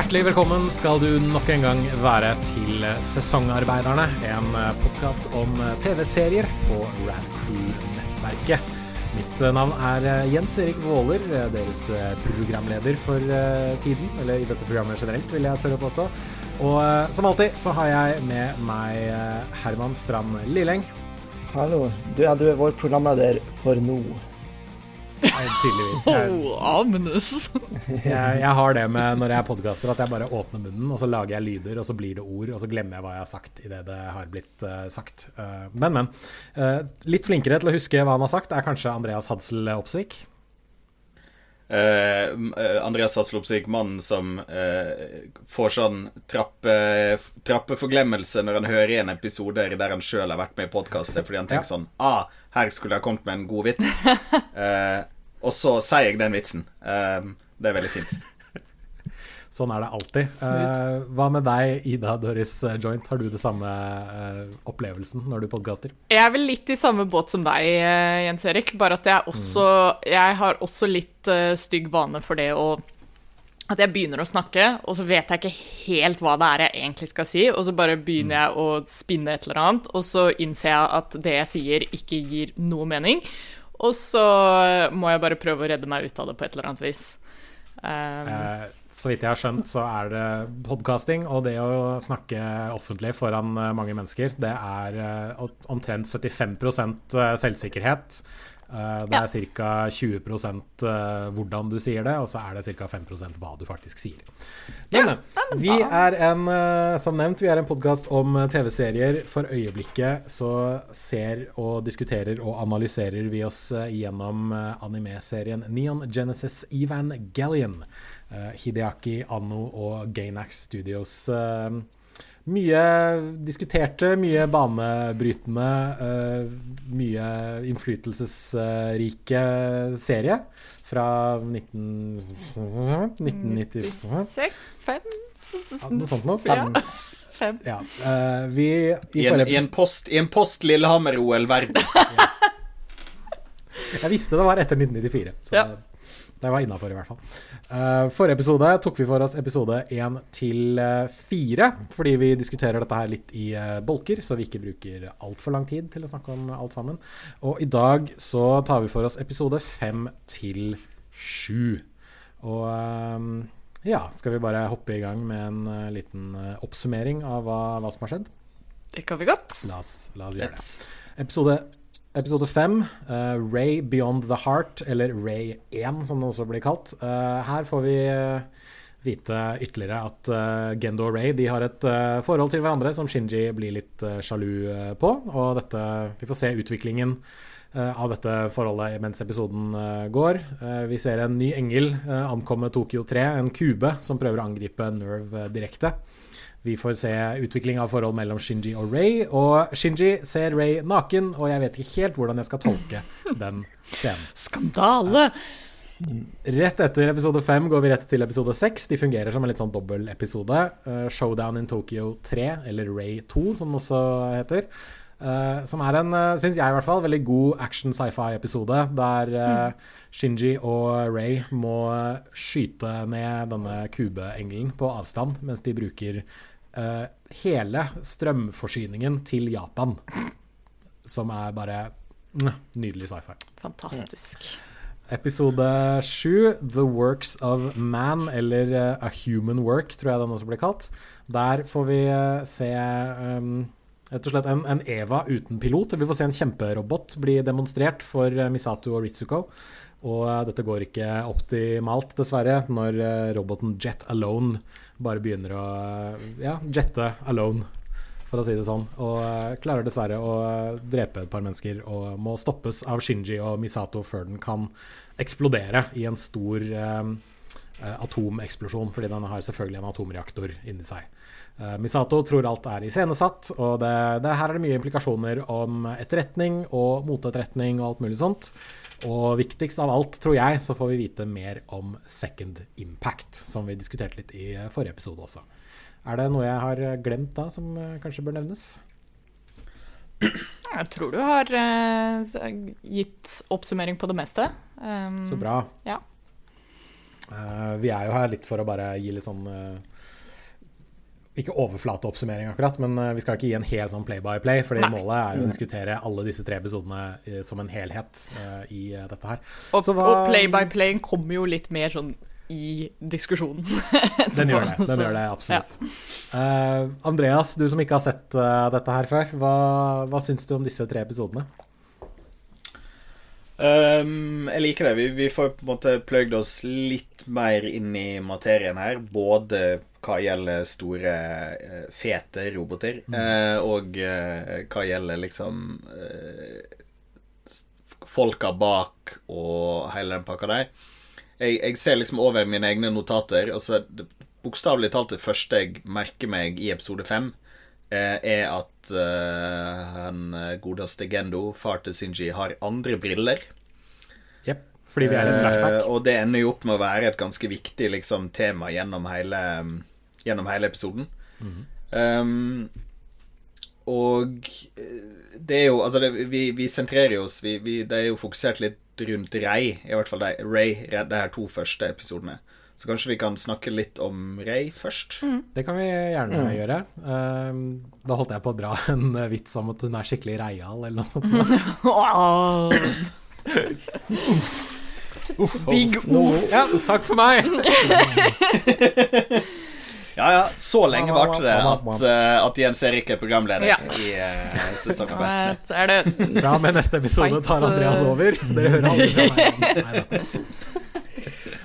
Hjertelig velkommen skal du nok en gang være til Sesongarbeiderne, en podkast om TV-serier på Radcrew-nettverket. Mitt navn er Jens Erik Våler, deres programleder for tiden. Eller i dette programmet generelt, vil jeg tørre å påstå. Og som alltid så har jeg med meg Herman Strand Lilleng. Hallo. Du, ja, du er vår programleder for nå. Tydeligvis. Jeg, jeg, jeg, har det med når jeg er podkaster, at jeg bare åpner munnen, og så lager jeg lyder, og så blir det ord, og så glemmer jeg hva jeg har sagt idet det har blitt uh, sagt. Uh, men, men. Uh, litt flinkere til å huske hva han har sagt, er kanskje Andreas Hadsel Opsvik. Andreas Hadsel Opsvik, mannen som får sånn trappe, trappeforglemmelse når han hører en episode der han sjøl har vært med i podkastet, fordi han tenker ja. sånn ah, her skulle jeg kommet med en god vits. Eh, og så sier jeg den vitsen. Eh, det er veldig fint. Sånn er det alltid. Eh, hva med deg, Ida Doris Joint? Har du det samme opplevelsen når du podkaster? Jeg er vel litt i samme båt som deg, Jens Erik. Bare at jeg også Jeg har også litt stygg vane for det å at jeg begynner å snakke, og så vet jeg ikke helt hva det er jeg egentlig skal si, og så bare begynner jeg å spinne et eller annet, og så innser jeg at det jeg sier, ikke gir noe mening. Og så må jeg bare prøve å redde meg ut av det på et eller annet vis. Um, eh, så vidt jeg har skjønt, så er det podkasting og det å snakke offentlig foran eh, mange mennesker, det er uh, omtrent 75% selvsikkerhet. Uh, det er ca. 20 uh, hvordan du sier det, og så er det ca. 5% hva du faktisk sier. Men, ja, vi er en, uh, som nevnt, vi er en podkast om TV-serier. For øyeblikket så ser og diskuterer og analyserer vi oss gjennom anime-serien Neon Genesis Evangelion. Hideaki Anno og Gainax Studios. Mye diskuterte, mye banebrytende, uh, mye innflytelsesrike serie fra 19... 1996? Fem? Ja, noe sånt noe. Fem. Fem. Ja. Uh, vi, i, I, en, i, en, post, i en post Lillehammer-OL-verden. ja. Jeg visste det var etter 1994. Så ja. Det var innafor, i hvert fall. Uh, forrige episode tok vi for oss episode 1 til 4, fordi vi diskuterer dette her litt i uh, bolker, så vi ikke bruker altfor lang tid til å snakke om alt sammen. Og i dag så tar vi for oss episode 5 til 7. Og um, ja, skal vi bare hoppe i gang med en uh, liten oppsummering av hva, hva, som har skjedd? Det kan vi godt. La oss, la oss gjøre det. Episode Episode fem, uh, Ray Beyond the Heart, eller Ray 1 som det også blir kalt. Uh, her får vi uh, vite ytterligere at Gendo og Ray de har et forhold til hverandre som Shinji blir litt sjalu på. Og dette, vi får se utviklingen av dette forholdet mens episoden går. vi ser en ny engel ankomme Tokyo 3, en kube som prøver å angripe Nerve direkte. Vi får se utvikling av forhold mellom Shinji og Ray. Og Shinji ser Ray naken, og jeg vet ikke helt hvordan jeg skal tolke den scenen. Skandale! Rett etter episode fem går vi rett til episode seks. De fungerer som en litt sånn dobbeltepisode. Uh, Showdown in Tokyo 3, eller Ray 2, som den også heter. Uh, som er en, uh, syns jeg i hvert fall, veldig god action sci-fi-episode. Der uh. Shinji og Ray må skyte ned denne kubeengelen på avstand, mens de bruker uh, hele strømforsyningen til Japan. Som er bare uh, nydelig sci-fi. Fantastisk. Episode sju, 'The Works of Man', eller uh, 'A Human Work', tror jeg den også blir kalt. Der får vi uh, se um, rett og slett en, en, Eva uten pilot. Vi får se en kjemperobot bli demonstrert for Misato og Ritsuko. Og uh, dette går ikke optimalt, dessverre, når uh, roboten Jet Alone bare begynner å uh, ja, jette alone, for å si det sånn. Og klarer dessverre å drepe et par mennesker og må stoppes av Shinji og Misato før den kan eksplodere i en stor atomeksplosjon, fordi den har selvfølgelig en atomreaktor inni seg. Misato tror alt er iscenesatt, og det, det, her er det mye implikasjoner om etterretning og motetterretning og alt mulig sånt. Og viktigst av alt, tror jeg, så får vi vite mer om Second Impact, som vi diskuterte litt i forrige episode også. Er det noe jeg har glemt da, som eh, kanskje bør nevnes? Jeg tror du har uh, gitt oppsummering på det meste. Um, så bra. Ja. Uh, vi er jo her litt for å bare gi litt sånn uh, Ikke overflateoppsummering, akkurat, men uh, vi skal ikke gi en hel sånn play-by-play. fordi Nei. målet er jo å diskutere alle disse tre episodene som en helhet i dette her. Og, hva... og play-by-playen kommer jo litt mer sånn i diskusjonen. den gjør det. Den gjør det absolutt. Ja. Andreas, du som ikke har sett dette her før, hva, hva syns du om disse tre episodene? Um, jeg liker det. Vi, vi, får på en måte pløyd oss litt mer inn i materien her. Både hva gjelder store, uh, fete roboter, mm. uh, og uh, hva gjelder liksom folka bak og hele den pakka der. Jeg, jeg, ser liksom over mine egne notater. Altså, Bokstavelig talt det første jeg merker meg i episode fem, er at han godeste Gendo, far til Sinji, har andre briller. Jepp. Fordi vi er en flashback. Uh, og det ender jo opp med å være et ganske viktig liksom, tema gjennom hele, gjennom hele episoden. Mm um, og det er jo Altså, det, vi, vi, sentrerer oss vi, vi, Det er jo fokusert litt rundt Ray, i hvert fall de, Ray, de her to første episodene. Så kanskje vi kan snakke litt om Ray først? Mm. Det kan vi gjerne mm. gjøre. Um, da holdt jeg på å dra en vits om at hun er skikkelig reial, eller noe sånt. Big oof. Ja, takk for meg. ja, ja. Så lenge varte det at, uh, at Jens Erik er programleder ja. i uh, sesongen. Er det Bra med neste episode tar Andreas over. Dere hører aldri fra meg.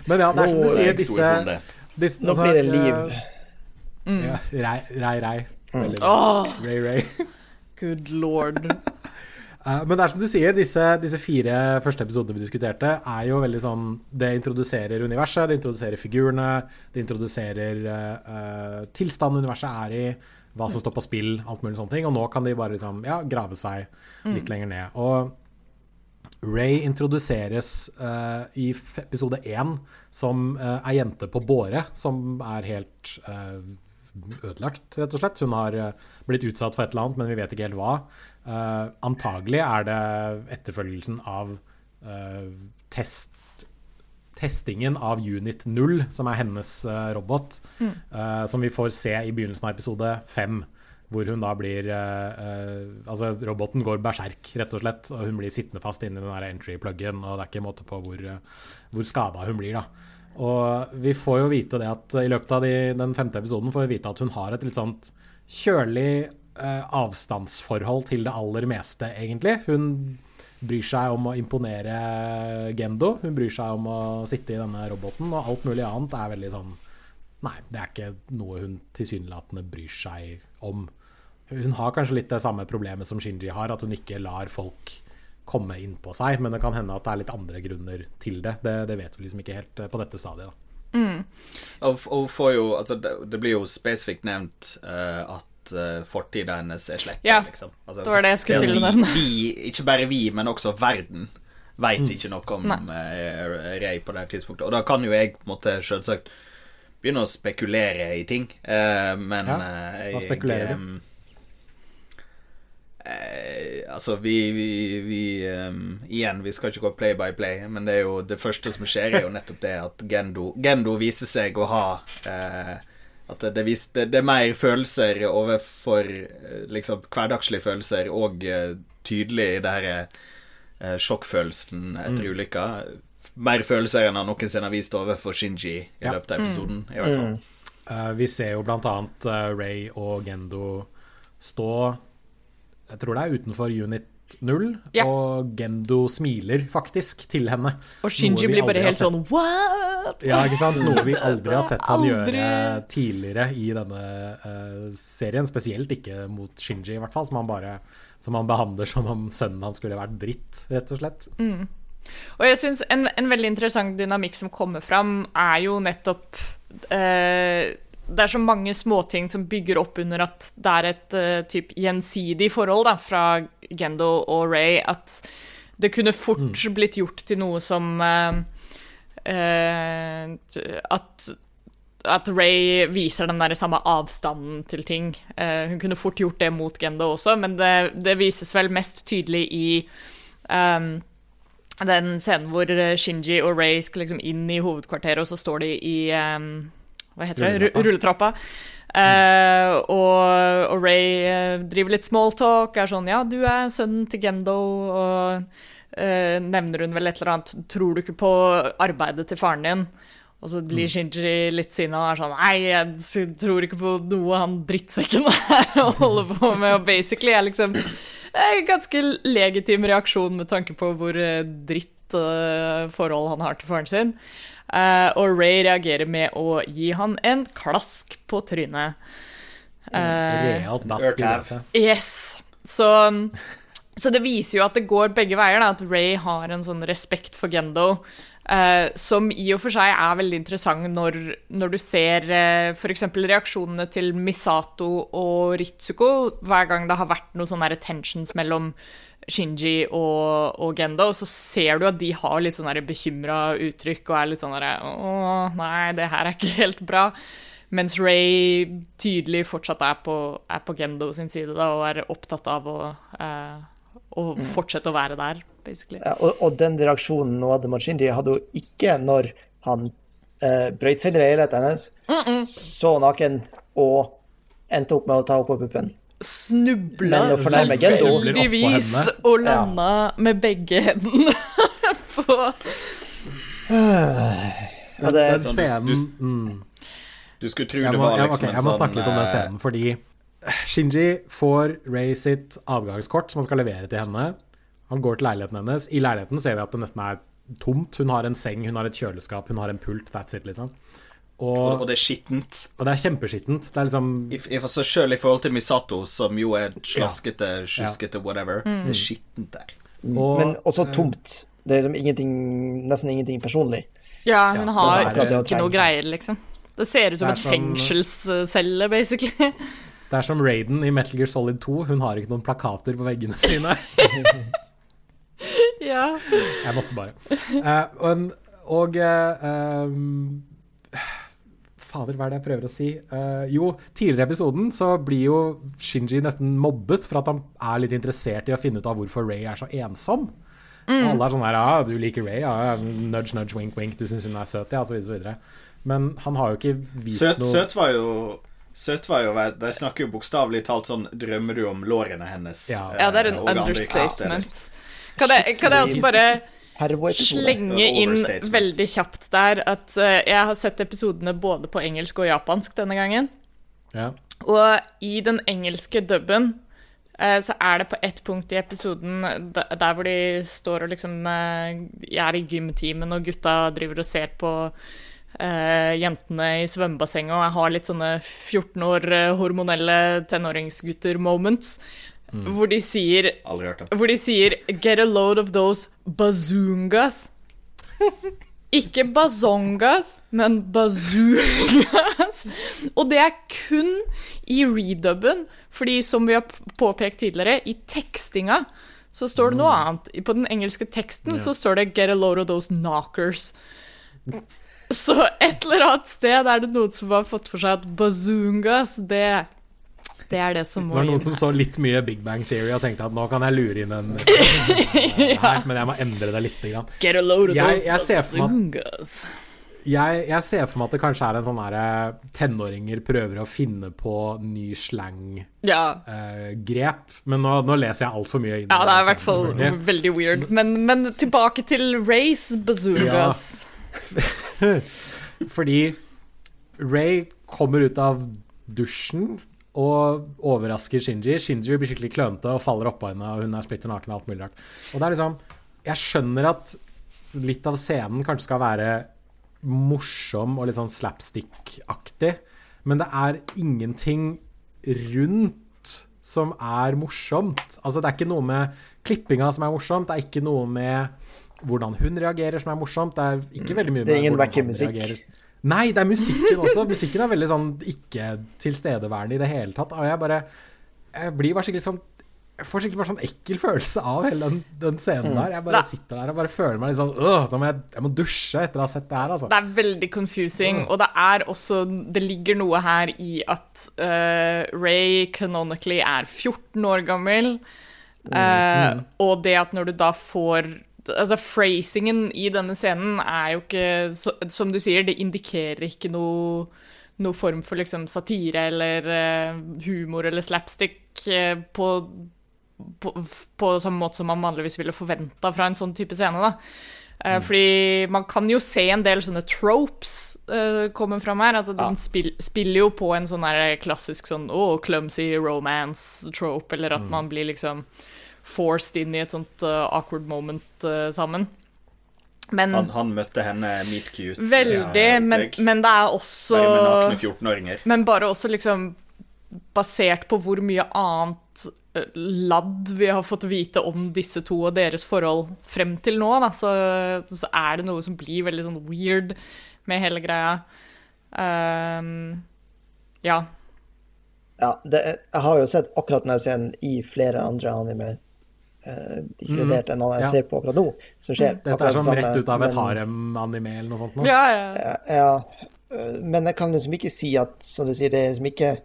Men ja, det er som du sier, disse, disse Nå blir det liv. Mm. Ja, rei, rei. rei. Mm. Ray, Ray. Good lord. Uh, men det er som du sier, disse, disse, fire første episodene vi diskuterte, er jo veldig sånn Det introduserer universet, det introduserer figurene, det introduserer uh, tilstanden universet er i, hva som står på spill, alt mulig sånne ting. Og nå kan de bare liksom, ja, grave seg litt mm. lenger ned. Og Ray introduseres uh, i episode én som uh, ei jente på båre, som er helt uh, ødelagt, rett og slett. Hun har blitt utsatt for et eller annet, men vi vet ikke helt hva. Uh, antagelig er det etterfølgelsen av uh, test, testingen av Unit 0, som er hennes uh, robot, mm. som vi får se i begynnelsen av episode 5. Hvor hun da blir Altså, roboten går berserk, rett og slett. Og hun blir sittende fast inni den entry-pluggen, og det er ikke måte på hvor, hvor skada hun blir, da. Og vi får jo vite det at i løpet av de, den femte episoden får vi vite at hun har et litt sånt kjølig avstandsforhold til det aller meste, egentlig. Hun bryr seg om å imponere Gendo. Hun bryr seg om å sitte i denne roboten, og alt mulig annet er veldig sånn Nei, det er ikke noe hun tilsynelatende bryr seg om. Hun har kanskje litt det samme problemet som Shinji har, at hun ikke lar folk komme inn på seg. Men det kan hende at det er litt andre grunner til det. Det, det vet vi liksom ikke helt eh, på dette stadiet. da. Mm. Og, og får jo, altså det, det blir jo spesifikt nevnt uh, at at uh, fortida hennes er sletta. Ja, liksom. altså, det var det jeg skulle til å nevne. Ikke bare vi, men også verden veit mm. ikke noe om uh, Ray på det tidspunktet. Og da kan jo jeg på en måte selvsagt begynne å spekulere i ting, uh, men ja, Hva spekulerer du? Um, Eh, altså, vi, vi, vi um, Igjen, vi skal ikke gå play by play, men det er jo det første som skjer, er jo nettopp det at Gendo, Gendo viser seg å ha eh, at det, det, det, er mer følelser overfor eh, liksom, hverdagslige følelser, og uh, tydelig i det her uh, sjokkfølelsen etter mm. ulykka. Mer følelser enn han noensinne har vist overfor Shinji i ja. løpet av episoden. Mm. i hvert fall. Mm. Uh, vi ser jo blant annet Ray og Gendo stå Jeg tror det er utenfor Unit null, ja. og Gendo smiler faktisk til henne. Og Shinji blir bare helt sånn what?! Ja, ikke sant? Noe vi aldri har sett han aldri. gjøre tidligere i denne uh, serien. Spesielt ikke mot Shinji, i hvert fall, som han bare som han behandler som om sønnen hans skulle vært dritt, rett og slett. Mm. Og jeg syns en, en, veldig interessant dynamikk som kommer fram, er jo nettopp uh, det er så mange småting som bygger opp under at det er et uh, typ gjensidig forhold da, fra Gendo og Ray, at det kunne fort mm. blitt gjort til noe som uh, uh, at, at Ray viser den der samme avstanden til ting. hun kunne fort gjort det mot Gendo også, men det, det vises vel mest tydelig i um, den scenen hvor Shinji og Ray skal liksom inn i hovedkvarteret, og så står de i um, Hva heter det? Rulletrappa. Rulletrappa. Eh, og, og Ray uh, driver litt smalltalk, er sånn Ja, du er sønnen til Gendo, og uh, nevner hun vel et eller annet Tror du ikke på arbeidet til faren din? Og så blir Shinji litt sinna og er sånn Nei, jeg tror ikke på noe han drittsekken her holder på med. Og basically er liksom en ganske legitim reaksjon med tanke på hvor dritt forhold han har til faren sin. Eh, og Ray reagerer med å gi han en klask på trynet. Eh, Realt dask i. Yes. Så, så det viser jo at det går begge veier, da, at Ray har en sånn respekt for Gendo. Eh, som i og for seg er veldig interessant når, når du ser uh, f.eks. reaksjonene til Misato og Ritsuko hver gang det har vært noen tensions mellom Shinji og, og Gendo, så ser du at de har litt sånn bekymra uttrykk og er litt sånn derre Å, nei, det her er ikke helt bra. Mens Ray tydelig fortsatt er på, er på Gendo sin side da, og er opptatt av å, eh, å fortsette å være der, basically. Ja, og, og den reaksjonen Nå hadde mot de hadde hun ikke når han eh, brøt seg inn i leiligheten hennes, så naken og endte opp med å ta henne på puppen. Snubla tilfeldigvis og landa med begge hendene på Ja, det, er Sånn, du- du- mm. Du skulle tro det må, var jeg, liksom jeg må sånn snakke litt om den eh, scenen, fordi Shinji får Ray sitt avgangskort som han skal levere til henne. Han går til leiligheten hennes. I leiligheten ser vi at det nesten er tomt. Hun har en seng, hun har et kjøleskap, hun har en pult. That's it, liksom. Og, Og, det er skittent. og det er kjempeskittent. Det er liksom I, i, selv i forhold til Misato, som jo er slaskete, sjuskete, whatever. Det er skittent der. og, men også tomt. Det er liksom ingenting, nesten ingenting personlig. Ja, hun har det er ikke noe greier, liksom. Det ser ut som et som- fengselscelle, basically. Det er som Raiden i Metal Gear Solid 2. Hun har ikke noen plakater på veggene sine. ja. Jeg måtte bare. Uh, og og uh, um, Fader, hva er det jeg prøver å si? Uh, jo, tidligere i episoden så blir jo Shinji nesten mobbet for at han er litt interessert i å finne ut av hvorfor Ray er så ensom. Og alle er sånn her Ja, du liker Ray, ja. Nudge, nudge, wink, wink. Du syns hun er søt, ja, osv. Men han har jo ikke vist Søt, noe søt var jo Søt var jo De snakker jo bokstavelig talt sånn Drømmer du om lårene hennes? Ja. ja, det er en eh, understatement. Kan jeg, kan jeg også bare slenge inn veldig kjapt der at uh, jeg har sett episodene både på engelsk og japansk denne gangen. ja. Og i den engelske dubben uh, så er det på ett punkt i episoden der der hvor de står og liksom uh, er i gymtimen, og gutta driver og ser på eh, jentene i svømmebassenget, og jeg har litt sånne 14 år eh, hormonelle tenåringsgutter-moments, hvor de sier hvor de sier 'get a load of those bazungas'. Ikke bazongas, men bazungas. Og det er kun i redubben, fordi som vi har påpekt tidligere, i tekstinga så står det noe annet. På den engelske teksten så står det 'get a load of those knockers'. Så et eller annet sted er det noen som har fått for seg at bazungas, det, det er det som må Det var noen inn. som så litt mye Big Bang Theory og tenkte at nå kan jeg lure inn en her, men jeg må endre det litt. Grann. Get a load of Jeg- those jeg meg. Jeg, jeg ser for meg at det kanskje er en sånn der tenåringer prøver å finne på ny slang-grep, Ja. men nå, nå leser jeg altfor mye inn Ja, det er i hvert fall veldig weird. Men, men tilbake til Race bazookas. Fordi Ray kommer ut av dusjen og overrasker Shinji. Shinji blir skikkelig klønete og faller oppå henne, og hun er splitter naken og alt mulig rart. Og det er liksom Jeg skjønner at litt av scenen kanskje skal være morsom og litt sånn slapstick-aktig, men det er ingenting rundt som er morsomt. Altså, det er ikke noe med klippinga som er morsomt, det er ikke noe med hvordan hun reagerer som er morsomt. Det er ikke veldig mye Det er ingen hun musikk. reagerer. Nei, det er musikken også. Musikken er veldig sånn ikke tilstedeværende i det hele tatt. Og jeg bare Jeg blir bare skikkelig sånn Jeg får skikkelig bare sånn ekkel følelse av hele den, den scenen der. Jeg bare sitter der og bare føler meg litt sånn Øh, nå må jeg, jeg må dusje etter å ha sett det her, altså. Det er veldig confusing, og det er også Det ligger noe her i at uh, Ray canonically er 14 år gammel, eh, og det at når du da får Altså, phrasingen i denne scenen er jo ikke så, Som du sier, det indikerer ikke noe, noe form for liksom satire eller uh, humor eller slapstick uh, på, på, på samme måte som man vanligvis ville forventa fra en sånn type scene. da. Uh, mm. Fordi man kan jo se en del sånne tropes uh, komme fram her. At den ja. spil, spiller jo på en sånn klassisk sånn oh, clumsy romance-trope, eller at mm. man blir liksom forced inn i et sånt uh, awkward moment uh, sammen. Men, han, han, møtte henne meet cute. Veldig, ja, men, men, det er også Bare med nakne 14-åringer. Men bare også liksom basert på hvor mye annet uh, ladd vi har fått vite om disse to og deres forhold frem til nå, da, så, så er det noe som blir veldig sånn weird med hele greia. Um, ja. Ja, det, jeg har jo sett akkurat denne scenen i flere andre anime uh, inkludert enn jeg ja. ser på akkurat nå. Som skjer. Dette er sånn rett ut av et harem-anime eller noe sånt? Nå. Ja, ja. ja, eh, Men jeg kan liksom ikke si at som du sier, det er liksom ikke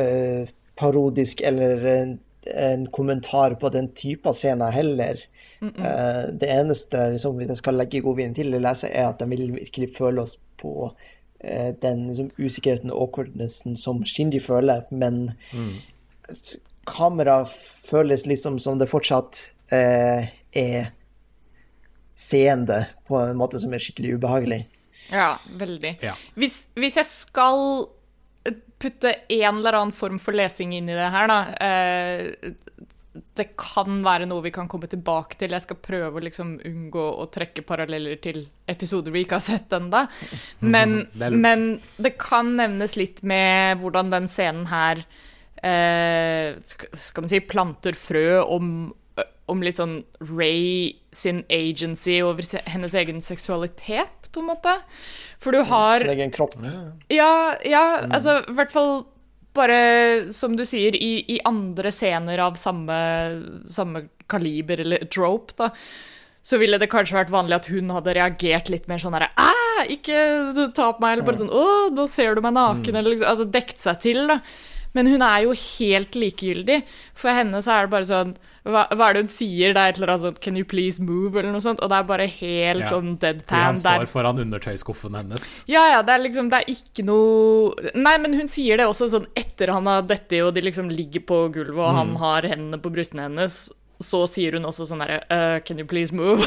uh, parodisk eller en, en, kommentar på den type scener heller. Mm -mm. Uh, det eneste, liksom, hvis jeg skal legge godviljen til å lese, er at de vil virkelig føle oss på den liksom, usikkerheten og awkwardnessen som Shinji føler, men mm kamera føles liksom som det fortsatt eh, er seende på en måte som er skikkelig ubehagelig. Ja, veldig. Ja. Hvis, hvis, jeg skal putte en eller annen form for lesing inn i det her, da eh, Det kan være noe vi kan komme tilbake til. Jeg skal prøve å liksom unngå å trekke paralleller til episoder vi ikke har sett ennå. Men, men det kan nevnes litt med hvordan den scenen her eh, skal man si, planter frø om, om litt sånn Ray sin agency over hennes egen seksualitet, på en måte. For du har Sin egen kropp. Ja, ja mm. altså i hvert fall bare, som du sier, i, i andre scener av samme, samme kaliber eller trope, da så ville det kanskje vært vanlig at hun hadde reagert litt mer sånn herre Ikke ta på meg, eller bare sånn Å, nå ser du meg naken, mm. eller liksom Altså dekt seg til, da. Men hun er jo helt likegyldig. For henne så er det bare sånn Hva, hva er det hun sier? Det er et eller annet sånn Can you please move? Eller noe sånt. Og det er bare helt ja. sånn deadpan. Han står foran undertøyskuffen hennes. Ja, ja. Det er liksom Det er ikke noe Nei, men hun sier det også sånn etter han har dette, og de liksom ligger på gulvet, og mm. han har hendene på brystene hennes. Så sier hun også sånn herre uh, Can you please move?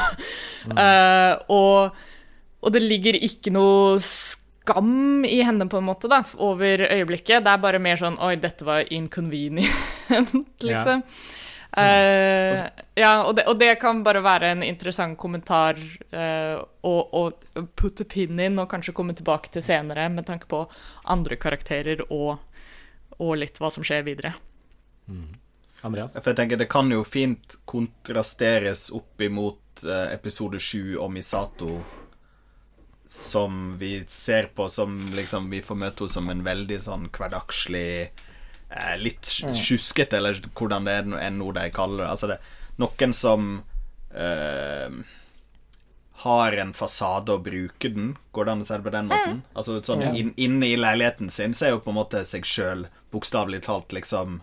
mm. uh, og, og det ligger ikke noe skam i henne, på en måte, da, over øyeblikket. Det er bare mer sånn Oi, dette var inconvenient, liksom. Ja. Uh, ja, og det, og det, kan bare være en interessant kommentar uh, å, å putte pinnen inn, og kanskje komme tilbake til senere med tanke på andre karakterer og, og litt hva som skjer videre. Mm. Andreas? For jeg tenker Det kan jo fint kontrasteres opp imot uh, episode sju om Misato som vi ser på som liksom Vi får møte henne som en veldig sånn hverdagslig eh, Litt mm. sjuskete, eller hvordan det er nå de kaller det. Altså det noen som eh, har en fasade og bruker den. Går det an å si det på den måten? Mm. Altså sånn in, Inne i leiligheten sin så er jo på en måte seg sjøl bokstavelig talt liksom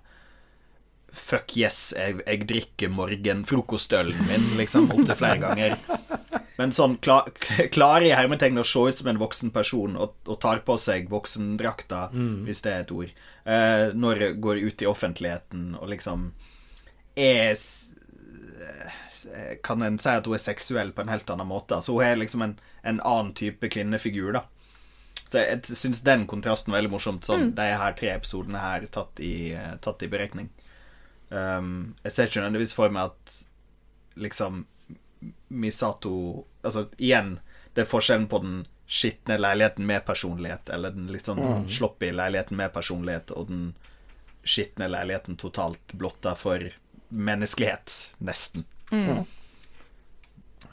Fuck yes, jeg, jeg drikker morgenfrokostølen min, liksom, opptil flere ganger. Men sånn klar, klarer i hermetegn å se ut som en voksen person og, og tar på seg voksendrakta, mm. hvis det er et ord, eh, når jeg går ut i offentligheten og liksom er Kan en si at hun er seksuell på en helt annen måte? Så Hun er liksom en, en annen type kvinnefigur, da. Så jeg, jeg syns den kontrasten var veldig morsomt, sånn mm. de her tre episodene her tatt i, tatt i beregning. Um, jeg ser ikke nødvendigvis for meg at liksom Misato Altså, igjen, det er forskjellen på den skitne leiligheten med personlighet, eller den litt sånn mm. sloppy leiligheten med personlighet, og den skitne leiligheten totalt blotta for menneskelighet, nesten. Mm.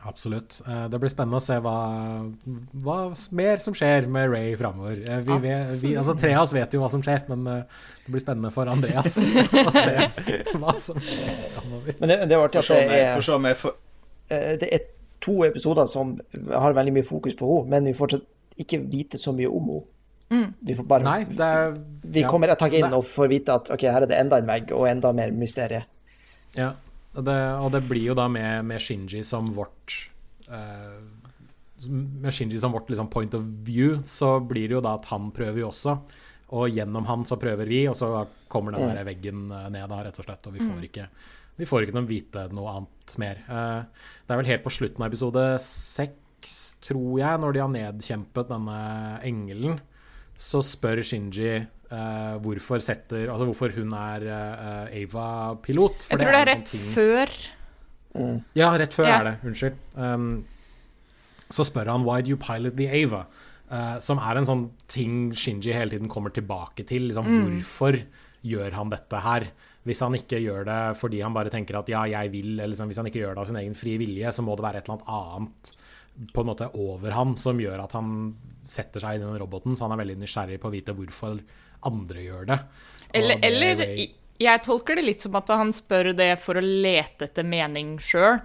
Absolutt. Eh, det blir spennende å se hva, hva mer som skjer med Ray framover. Eh, vi, vet, vi, altså, tre av oss vet jo hva som skjer, men eh, det blir spennende for Andreas å se hva som skjer framover. Men det, det var til at for, Eh, det er to episoder som har veldig mye fokus på henne, men vi fortsatt ikke vite så mye om henne. Mm. Vi får bare Nei, er, Vi kommer et tak inn Nei. og får vite at ok, her er det enda en vegg og enda mer mysterie. Ja. det, og det blir jo da med, med Shinji som vårt uh, Med Shinji som vårt liksom, point of view, så blir det jo da at han prøver jo også. Og gjennom han så prøver vi, og så kommer den der veggen ned da, rett og slett. Og vi får ikke, vi får ikke noe vite noe annet mer. Uh, det er vel helt på slutten av episode seks, tror jeg, når de har nedkjempet denne engelen, så spør Shinji uh, hvorfor, setter, altså hvorfor hun er uh, Ava-pilot. Jeg tror det er, rett ting... før. Mm. Ja, rett før yeah. er det. Unnskyld. Um, så spør han 'Why do you pilot the Ava?' Uh, som er en sånn ting Shinji hele tiden kommer tilbake til. Liksom, mm. Hvorfor gjør han dette her? Hvis han ikke gjør det fordi han bare tenker at ja, jeg vil, eller liksom, hvis han ikke gjør det av sin egen frie vilje, så må det være et eller annet annet på en måte over han som gjør at han setter seg i den roboten. Så han er veldig nysgjerrig på å vite hvorfor andre gjør det. Eller, eller jeg tolker det litt som at han spør det for å lete etter mening sjøl.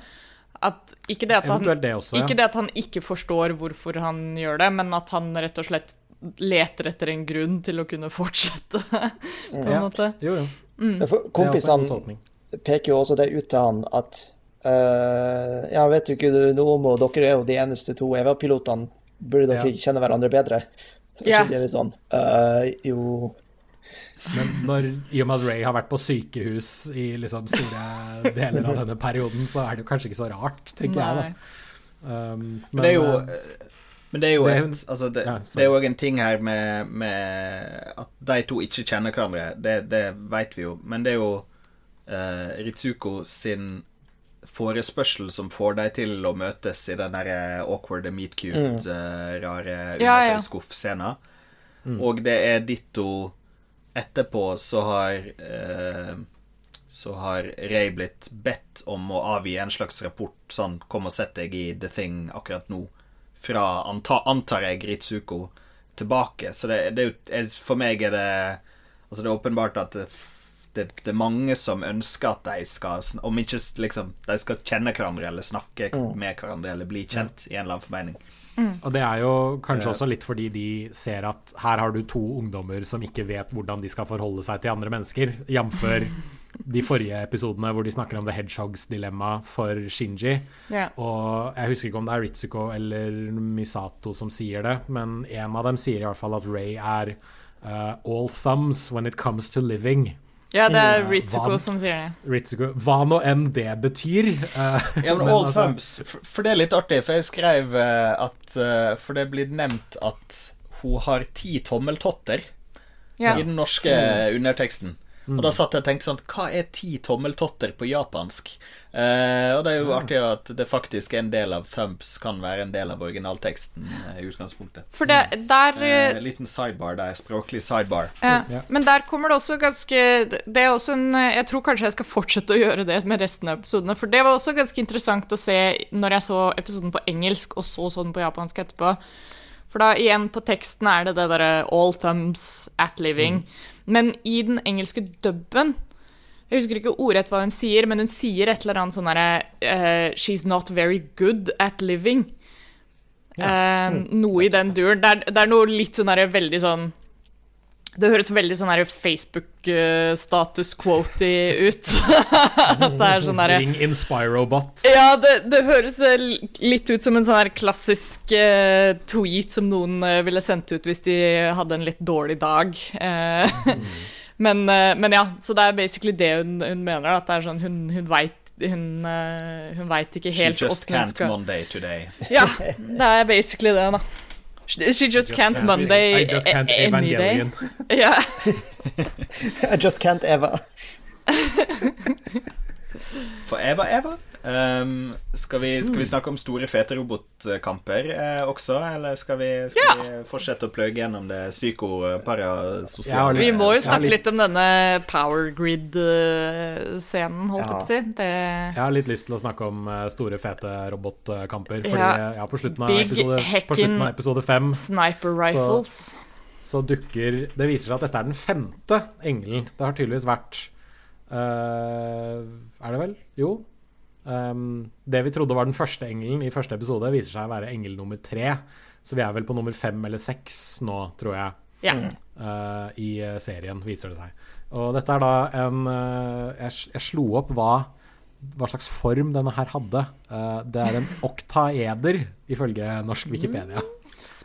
At, ikke, det det ikke det at han ikke forstår hvorfor han gjør det, men at han rett og slett leter etter en grunn til å kunne fortsette, på en ja. måte. Jo, jo. Mm. Kompisene peker jo også det ut til han at uh, Ja, vet du ikke noe om og dere er jo de eneste to EVA-pilotene. Burde dere ja. kjenne hverandre bedre? Ja. Sånn, uh, jo men når, i og med at Ray har vært på sykehus i liksom store deler av denne perioden, så er det jo kanskje ikke så rart, tenker Nei. jeg. da. Um, men, men, det er jo eh, men det er jo, det, et, altså det, ja, det er jo en ting her med, med, at de to ikke kjenner hverandre. Det, det vet vi jo. Men det er jo uh, Ritsuko sin forespørsel som får deg til å møtes i den der awkward meet cute, mm. uh, rare ja, ja. skuff-scenen. Mm. Og det er ditto etterpå så har uh, så har Ray blitt bedt om å avgi en slags rapport, sånn 'Kom og sett deg i The Thing akkurat nå', fra anta, antar jeg Ritsuko tilbake. Så det, det, for meg er det Altså, det er åpenbart at det, det, det, er mange som ønsker at de skal Om ikke liksom De skal kjenne hverandre eller snakke mm. med hverandre eller bli kjent i en eller annen formening. Mm. Og det er jo kanskje også litt fordi de ser at her har du to ungdommer som ikke vet hvordan de skal forholde seg til andre mennesker, jf. de forrige episodene hvor de snakker om The Hedgehogs dilemma for Shinji. Yeah. Og jeg husker ikke om det er Ritsuko eller Misato som sier det, men en av dem sier i hvert fall at Ray er uh, all thumbs when it comes to living. Ja, det er Ritsuko som sier det. Ritsuko. Hva nå enn det betyr. Uh, ja, men All altså, Thumbs, for, for, det er litt artig, for jeg skrev uh, at uh, For det blir nevnt at hun har ti tommeltotter ja. i den norske underteksten. Mm. Og da satt jeg og tenkte sånn Hva er ti tommeltotter på japansk? Eh, og det er jo artig at det faktisk er en del av Thumps kan være en del av originalteksten eh, i utgangspunktet. For det, der eh, eh Liten sidebar der. Språklig sidebar. Ja. Ja. Men der kommer det også ganske Det er også en Jeg tror kanskje jeg skal fortsette å gjøre det med resten av episodene, for det var også ganske interessant å se når jeg så episoden på engelsk og så sånn på japansk etterpå. For da igjen på teksten er det det derre all thumbs at living. Mm. Men i den engelske dubben Jeg husker ikke ordrett hva hun sier, men hun sier et eller annet sånn herre uh, She's not very good at living. Ja. Uh, noe i den duren. Det, det, er noe litt sånn herre veldig sånn det høres veldig sånn Facebook-status quoty ut. det er sånn Ring Inspirobot. Ja, det, det, høres litt ut som en sånn klassisk uh, tweet som noen uh, ville sendt ut hvis de hadde en litt dårlig dag. Uh, mm. men, men, ja, så det er basically det hun, hun mener. At det er sånn hun, hun veit hun, hun veit ikke helt åssen hun skal Monday today. ja, det er basically det, da. She just, can't, can't Monday I just can't any Evangelion. day. Yeah. I just can't ever. For Eva, Eva. Um, skal, vi, skal, vi, snakke om store, fete robotkamper eh, også, eller skal vi, skal ja. vi fortsette å pløye gjennom det psyko-parasosiale? Ja, vi må jo snakke litt... litt om denne Power Grid-scenen, holdt jeg ja. på å si. Det... Jeg har litt lyst til å snakke om eh, store, fete robotkamper. Fordi ja. på, slutten av episode, på slutten av episode fem Sniper rifles. Så, så dukker Det viser seg at dette er den femte engelen. Det har tydeligvis vært Er det vel? Jo. Um, det vi trodde var den første engelen i første episode, viser seg å være engel nummer tre. Så vi er vel på nummer fem eller seks nå, tror jeg, ja. uh, i serien, viser det seg. Og dette er da en uh, jeg, jeg, slo opp hva hva slags form denne her hadde. Uh, det er en oktaeder, ifølge norsk Wikipedia.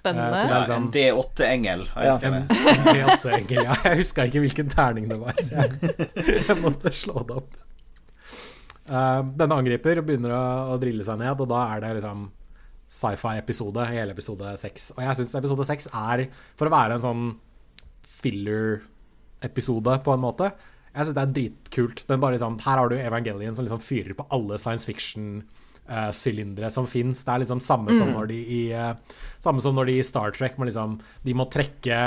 Spennende. Eh, sånn, en D8-engel, har jeg skrevet. En, en D8-engel, ja. Jeg huska ikke hvilken terning det var, så jeg, jeg måtte slå det opp. Uh, denne angriper begynner å, å, drille seg ned, og da er det liksom sci-fi-episode i hele episode seks. Og jeg syns episode seks er, for å være en sånn filler-episode, på en måte Jeg syns det er dritkult. Den bare liksom, her har du Evangelion som liksom fyrer på alle science fiction uh, sylindere som fins. Det er liksom samme, mm. som når de i, uh, samme som når de i Star Trek må liksom, de må trekke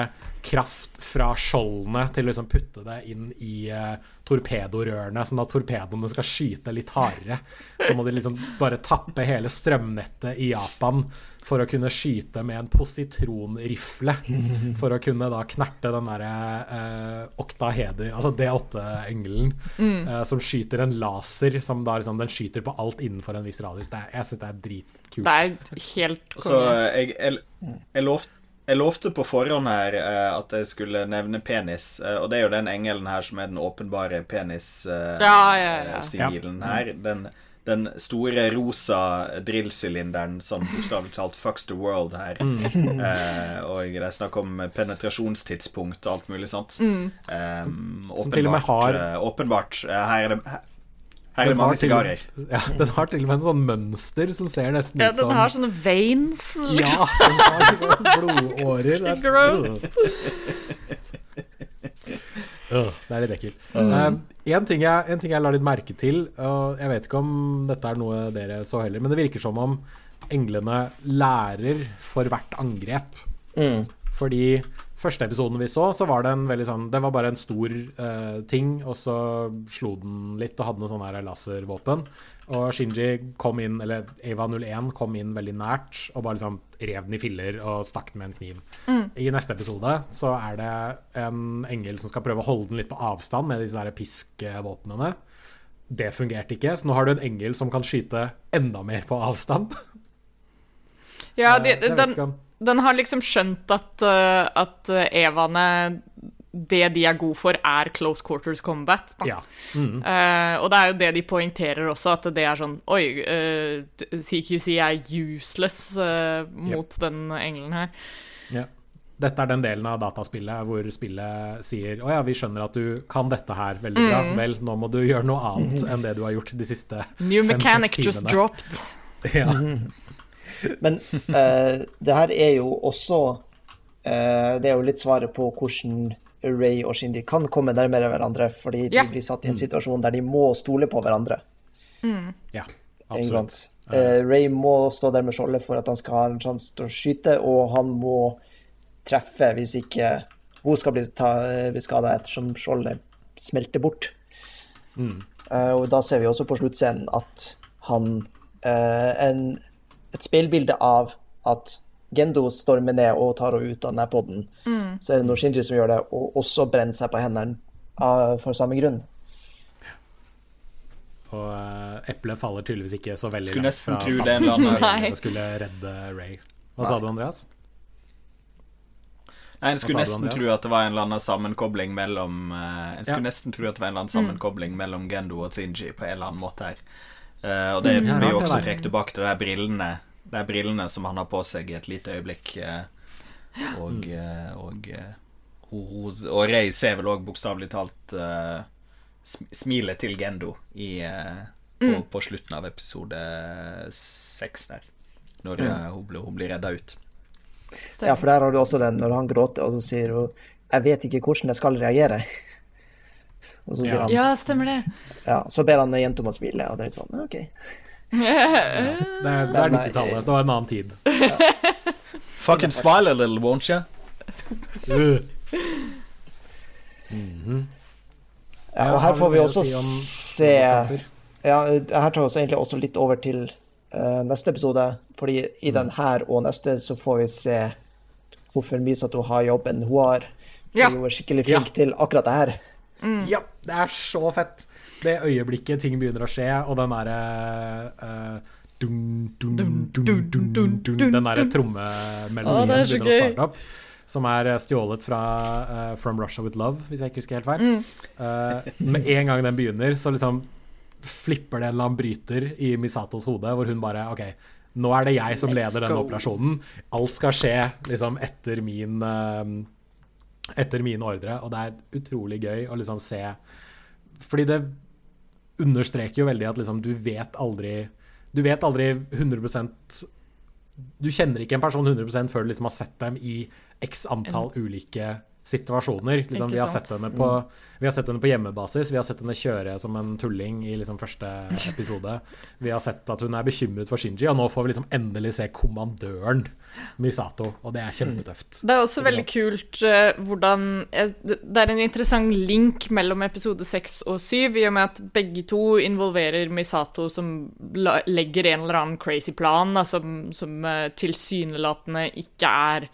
kraft fra skjoldene til å liksom putte det inn i uh, torpedorørene, sånn at torpedoene skal skyte litt hardere. Så må de liksom bare tappe hele strømnettet i Japan for å kunne skyte med en positronrifle. For å kunne da knerte den derre eh, oktaheder, altså D8-engelen, mm. eh, som skyter en laser som da liksom Den skyter på alt innenfor en viss radius. Er, jeg syns det er dritkult. Det er helt konge. Så jeg, jeg, jeg lovte jeg lovte på forhånd her uh, at jeg skulle nevne penis, uh, og det er jo den engelen her som er den åpenbare penis-sigilen uh, ja, ja, ja. her. Den, den store rosa drillsylinderen som bokstavelig talt fucks the world her. Mm. Eh, og det er snakk om penetrasjonstidspunkt og alt mulig sånt. Mm. Eh, som, som til og med har eh, Åpenbart. Eh, her er det her, her er det mange sigarer. Ja, den har til og med en sånn mønster som ser nesten ja, ut som Ja, den har sånne veins, liksom. Ja, den har sånne blodårer. Det er litt ekkelt. Mm. Uh, en, ting jeg, en, ting jeg, la litt merke til, og jeg vet ikke om dette er noe dere så heller, men det virker som om englene lærer for hvert angrep. Mm. Fordi første episoden vi så, så var det en veldig sånn Det var bare en stor uh, ting, og så slo den litt og hadde noe sånn her laservåpen. Og Shinji kom inn, eller Eva 01 kom inn veldig nært og bare liksom rev den i filler og stakk den med en kniv. Mm. I neste episode så er det en engel som skal prøve å holde den litt på avstand med disse der piskvåpnene. Det fungerte ikke, så nå har du en engel som kan skyte enda mer på avstand. Ja, de, den, den, har liksom skjønt at, uh, at Evaene det de er gode for, er close quarters combat. Ja. Mm. Uh, og det er jo det de poengterer også, at det er sånn Oi, uh, eh, CQC er useless uh, mot yep. den engelen her. Ja. Dette er den delen av dataspillet hvor spillet sier Å ja, vi skjønner at du kan dette her veldig bra. Mm. Vel, nå må du gjøre noe annet enn det du har gjort de siste fem-seks timene. just dropped. ja. Men det her er jo også Det er jo litt svaret på hvordan Ray og Shindy kan komme nærmere hverandre fordi de blir satt i en mm. situasjon der de må stole på hverandre. Mm. Ja, absolutt. Uh, Ray må stå der med skjoldet for at han skal ha en sjanse til å skyte, og han må treffe hvis ikke hun skal bli, bli skada ettersom skjoldet smelter bort. Mm. Uh, og da ser vi også på sluttscenen at han uh, en, Et speilbilde av at Gendo stormer ned og tar henne ut av denne poden. Mm. Så er det Noshinji som gjør det, og også brenner seg på hendene av, for samme grunn. Og uh, eplet faller tydeligvis ikke så veldig skulle langt fra tro det en eller annen skulle redde Ray. Hva Nei. sa du, Andreas? Nei, En skulle nesten tro at det var en eller annen sammenkobling mellom uh, En skulle ja. nesten tro at det var en eller annen mm. sammenkobling mm. mellom Gendo og Zinji på en eller annen måte her. Uh, og det mm. blir jo også trukket tilbake til de brillene de brillene som han har på seg i et lite øyeblikk. Eh, og, eh, og, eh, og, og Ray ser vel òg bokstavelig talt smilet til Gendo i, på, mm. på, slutten av episode seks der. Når mm. hun, hun, hun, blir redda ut. Ja, for der har du også den når han gråter, og så sier hun 'Jeg vet ikke hvordan jeg skal reagere'. Og så sier ja. han Ja, stemmer det. Ja, Så ber han jenta om å smile, og det er litt sånn OK. Ja, det er, er 90-tallet. Det var en annen tid. Ja. Fucking smile a little, won't you? Mm -hmm. Ja, og her får vi også se Ja, her tar vi oss egentlig også litt over til uh, neste episode. Fordi i mm. den her og neste så får vi se hvorfor Misato har jobben hun har. For ja. hun er skikkelig flink ja. til akkurat det her. Mm. Ja, det er så fett det øyeblikket ting begynner å skje, og den derre uh, Den derre trommemelodien begynner å starte opp. Som er stjålet fra uh, From Russia With Love, hvis jeg ikke husker helt feil. Mm. Uh, med en gang den begynner, så liksom flipper det en eller annen bryter i Misatos hode, hvor hun bare OK, nå er det jeg som leder denne operasjonen. Alt skal skje liksom etter min eh, etter mine ordre, og det er utrolig gøy å liksom se Fordi det understreker jo veldig at liksom du vet aldri Du vet aldri 100% Du kjenner ikke en person 100% før du liksom har sett dem i x antall ulike situasjoner. Liksom, vi, har sett henne på, vi har sett henne på hjemmebasis, vi har sett henne kjøre som en tulling i liksom første episode. Vi har sett at hun er bekymret for Shinji, og nå får vi liksom endelig se kommandøren Misato, og det er kjempetøft. Det er også veldig kult uh, hvordan Det er en interessant link mellom episode 6 og 7, i og med at begge to involverer Misato, som legger en eller annen crazy plan, da, som, som uh, tilsynelatende ikke er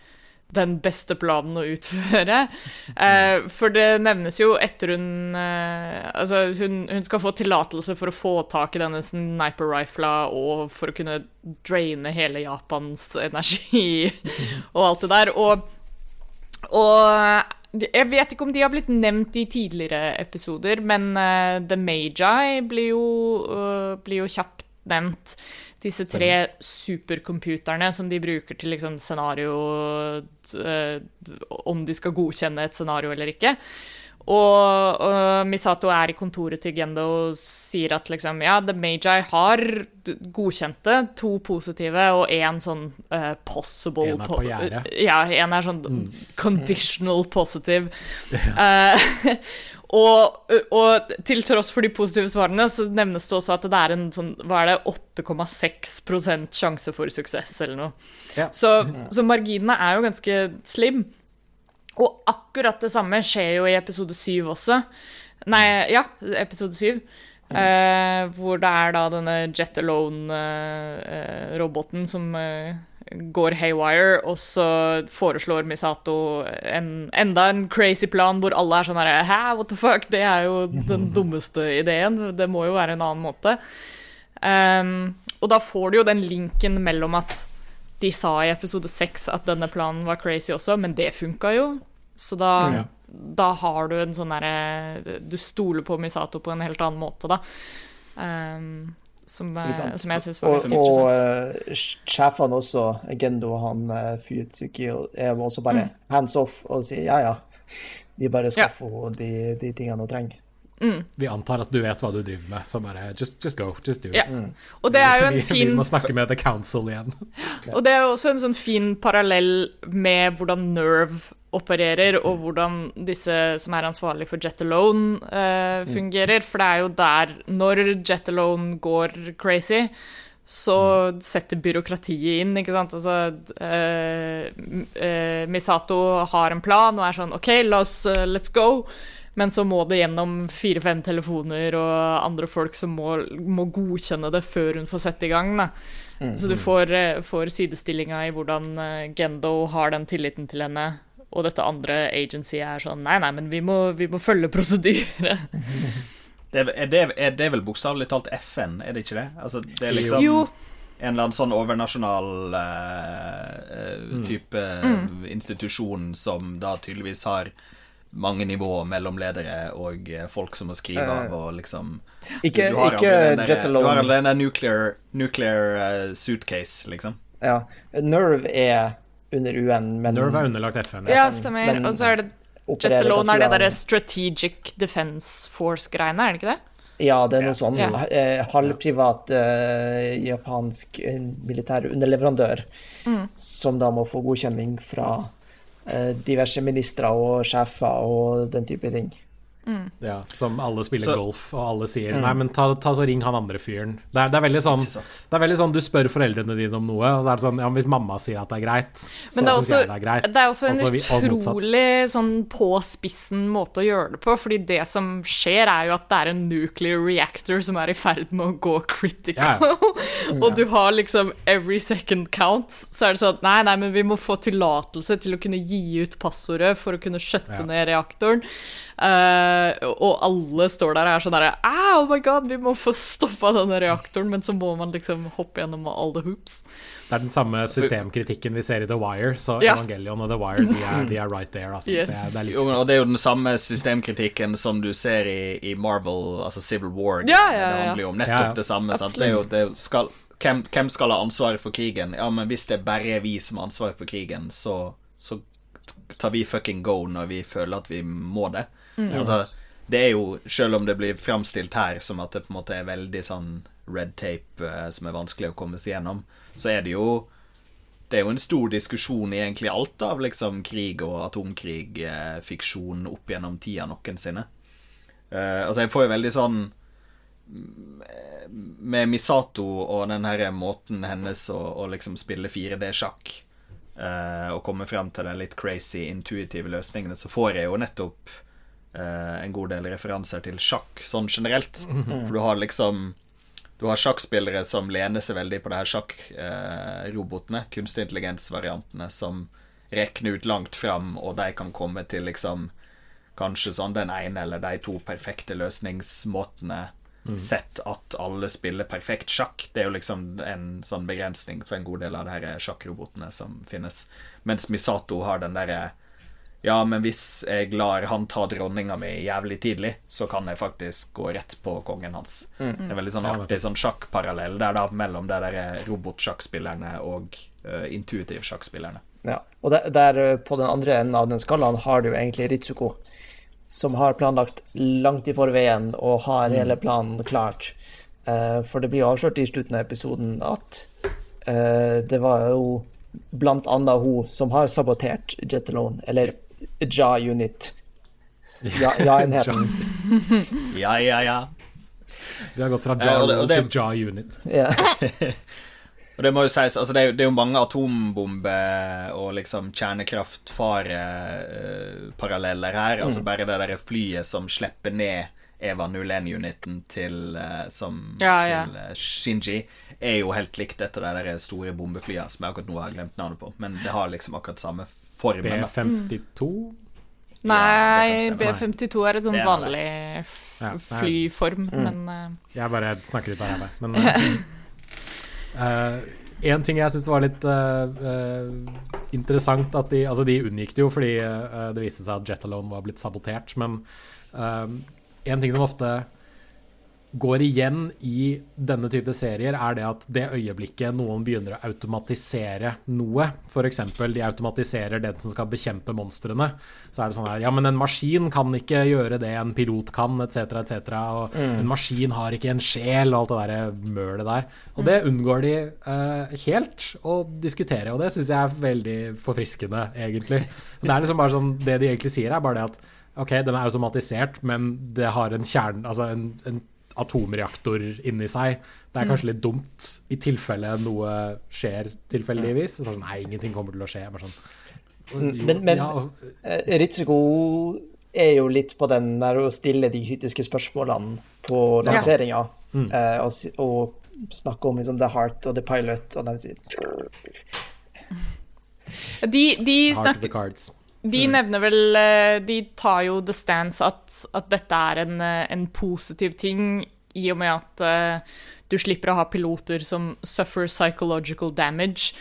den beste planen å utføre. Eh, for det nevnes jo etter hun eh, Altså, hun, hun skal få tillatelse for å få tak i denne sniper-rifla og for å kunne draine hele Japans energi og alt det der. Og, og jeg vet ikke om de har blitt nevnt i tidligere episoder, men eh, The Magi blir jo, uh, blir jo kjapt nevnt. Disse tre supercomputerne som de bruker til liksom scenario eh, Om de skal godkjenne et scenario eller ikke. Og, og Misato er i kontoret til Gendo og sier at liksom, ja, The Magi har godkjente, to positive og én sånn uh, possible En er på gjerdet. Ja, en er sånn conditional positive. Eh, og, og til tross for de positive svarene, så nevnes det også at det er en sånn, hva er det, 8,6% sjanse for suksess, eller noe. Ja. Så, så marginene er jo ganske slim. Og akkurat det samme skjer jo i episode 7 også. Nei, ja, episode syv. Eh, hvor det er da denne Jet Alone-roboten som eh, går haywire, og så foreslår Misato en, enda en crazy plan hvor alle er sånn her Hæ, what the fuck? Det er jo den dummeste ideen. Det må jo være en annen måte. Um, og da får du jo den linken mellom at de sa i episode seks at denne planen var crazy også, men det funka jo. Så da, Ja. da har du en sånn derre Du stoler på Misato på en helt annen måte, da. Um, som, eh, som jeg syns var Og, interessant. og interessant. eh, sjefene også, Gendo og han uh, Fuyutsuki, er også bare hands off og sier ja, ja. De bare Ja. skaffer henne de, de tingene hun trenger. Vi antar at du vet hva du driver med, så bare just, just go, just do it. Ja. Og det er jo Vi, en fin vi må snakke med The Council igjen. Og det er jo også en sånn fin parallell med hvordan Nerve opererer, og hvordan disse som er ansvarlig for Jet Alone, uh, fungerer. For det er jo der Når Jet Alone går crazy, så setter byråkratiet inn, ikke sant. Altså uh, Misato har en plan og er sånn OK, la oss, let's go. Men så må det gjennom fire-fem telefoner og andre folk som må, må godkjenne det før hun får sette i gang. Da. Så du får, eh, får sidestillinga i hvordan Gendo har den tilliten til henne, og dette andre agencyet er sånn Nei, nei, men vi må, vi må følge prosedyre. Det er, er, det, er det vel bokstavelig talt FN, er det ikke det? Altså, det er liksom Jo. en eller annen sånn overnasjonal uh, eh, type institusjon som da tydeligvis har mange nivåer mellom ledere og folk som må skrive av og liksom Ikke, Du har ikke den der- Du har allerede en nuclear, nuclear suitcase, liksom. Ja. Nerve er under UN, men Nerve er underlagt FN. Ja, stemmer. Og så er det Jet opererer Alone ganske er det derre Strategic Defense Force-greiene, er det ikke det? Ja, det er noe sånn Ja. eh, halvprivat eh, japansk eh, militær underleverandør Mm. som da må få godkjenning fra eh, diverse ministre og sjefer og den type ting. Ja, som alle spiller Så- golf, og alle sier Nei, men ta, ta så ring han andre fyren. Det er, det er sånn Det er veldig sånn Du spør foreldrene dine om noe, og så er det sånn Ja, hvis mamma sier at det er greit, så Men det er syns jeg det er greit. det er også en også, og utrolig sånn på spissen måte å gjøre det på, fordi det som skjer, er jo at det er en nuclear reactor som er i ferd med å gå critical. yeah. og du har liksom every second counts. Så er det sånn Nei, nei, men vi må få tillatelse til å kunne gi ut passordet for å kunne skjøtte Ja. ned reaktoren. Eh, og alle står der og er sånn derre Oh my god, vi må få stoppa denne reaktoren, men så må man liksom hoppe gjennom all the hoops. Det er den samme systemkritikken vi ser i The Wire, så Ja. Evangelion og The Wire de er, de er right there. Altså. Yes. Det, er, det er Jo, og det er jo den samme systemkritikken som du ser i, i Marvel, altså Civil War. Ja, ja, ja. Det handler jo om nettopp Ja, ja. det samme. Sant? Det er jo, det skal, hvem, hvem skal ha ansvaret for krigen? Ja, men hvis det bare er vi som har ansvaret for krigen, så, så tar vi fucking go når vi føler at vi må det. Altså, det er jo, selv om det blir framstilt her som at det på en måte er veldig sånn red tape eh, som er vanskelig å komme seg gjennom, så er det jo det er jo en stor diskusjon i egentlig alt av liksom krig og atomkrig, eh, fiksjon opp gjennom tida noensinne. Eh, altså, jeg får jo veldig sånn mm, Med Misato og den her måten hennes å, å liksom spille 4D-sjakk eh, og komme frem til de litt crazy, intuitive løsningene, så får jeg jo nettopp en god del referanser til sjakk sånn generelt. For du har liksom du har sjakkspillere som lener seg veldig på det her sjakkrobotene, kunstig intelligens-variantene, som rekner ut langt fram, og de kan komme til liksom kanskje sånn den ene eller de to perfekte løsningsmåtene, sett at alle spiller perfekt sjakk. Det er jo liksom en sånn begrensning for en god del av de her sjakkrobotene som finnes. Mens Misato har den derre ja, men hvis jeg lar han ta dronninga mi jævlig tidlig, så kan jeg faktisk gå rett på kongen hans. Det er veldig sånn artig sånn sjakkparallell der da mellom det der robotsjakkspillerne og uh, intuitive sjakkspillerne. Ja. Og der, der eh, på den andre enden av den skalaen har du egentlig Ritsuko, som har planlagt langt i forveien og har hele planen klart. Uh, for det blir avslørt i slutten av episoden at uh, det var jo blant annet hun som har sabotert Jet Alone, eller Ja-unit. Ja- Ja-enheten. Ja, ja, ja. Vi har gått fra Eh, Ja det- til Ja Unit. Ja. Og det må jo sies, altså det er, jo- det er jo mange atombomber og liksom kjernekraftfare-paralleller her. Altså bare det der flyet som slipper ned Eva 01-uniten til, eh, som, Ja, ja. til eh, Shinji, er jo helt likt etter de der store bombeflyene som jeg akkurat nå har glemt navnet på. Men det har liksom akkurat samme formen. B52 Nei, Ja, B52 er et sånn vanlig f Ja, nei. flyform, men uh, Jeg bare snakker ut av ræva. Men uh, en ting jeg syns var litt uh, eh, interessant at de, altså de unngikk det jo fordi det viste seg at Jet Alone var blitt sabotert. Men en ting som ofte går igjen i denne type serier, er det at det øyeblikket noen begynner å automatisere noe, f.eks. de automatiserer den som skal bekjempe monstrene, så er det sånn her Ja, men en maskin kan ikke gjøre det en pilot kan, etc., etc. Og en maskin har ikke en sjel, og alt det der mølet der. Og det unngår de uh, helt å diskutere, og det syns jeg er veldig forfriskende, egentlig. Det er liksom bare sånn Det de egentlig sier, er bare det at OK, den er automatisert, men det har en kjerne Altså en, en atomreaktor inni seg. Det er kanskje litt dumt i tilfelle noe skjer tilfeldigvis. Så Sånn, nei, ingenting kommer til å skje. Bare sånn, jo, Men, men ja, eh, Ritsuko er jo litt på den der å stille de kritiske spørsmålene på lanseringa, eh, og, og snakke om liksom The Heart og The Pilot, og de sier De, de snakker. De nevner vel eh, De tar jo the stance at, at dette er en, eh, en positiv ting, i og med at uh, du slipper å ha piloter som suffer psychological damage.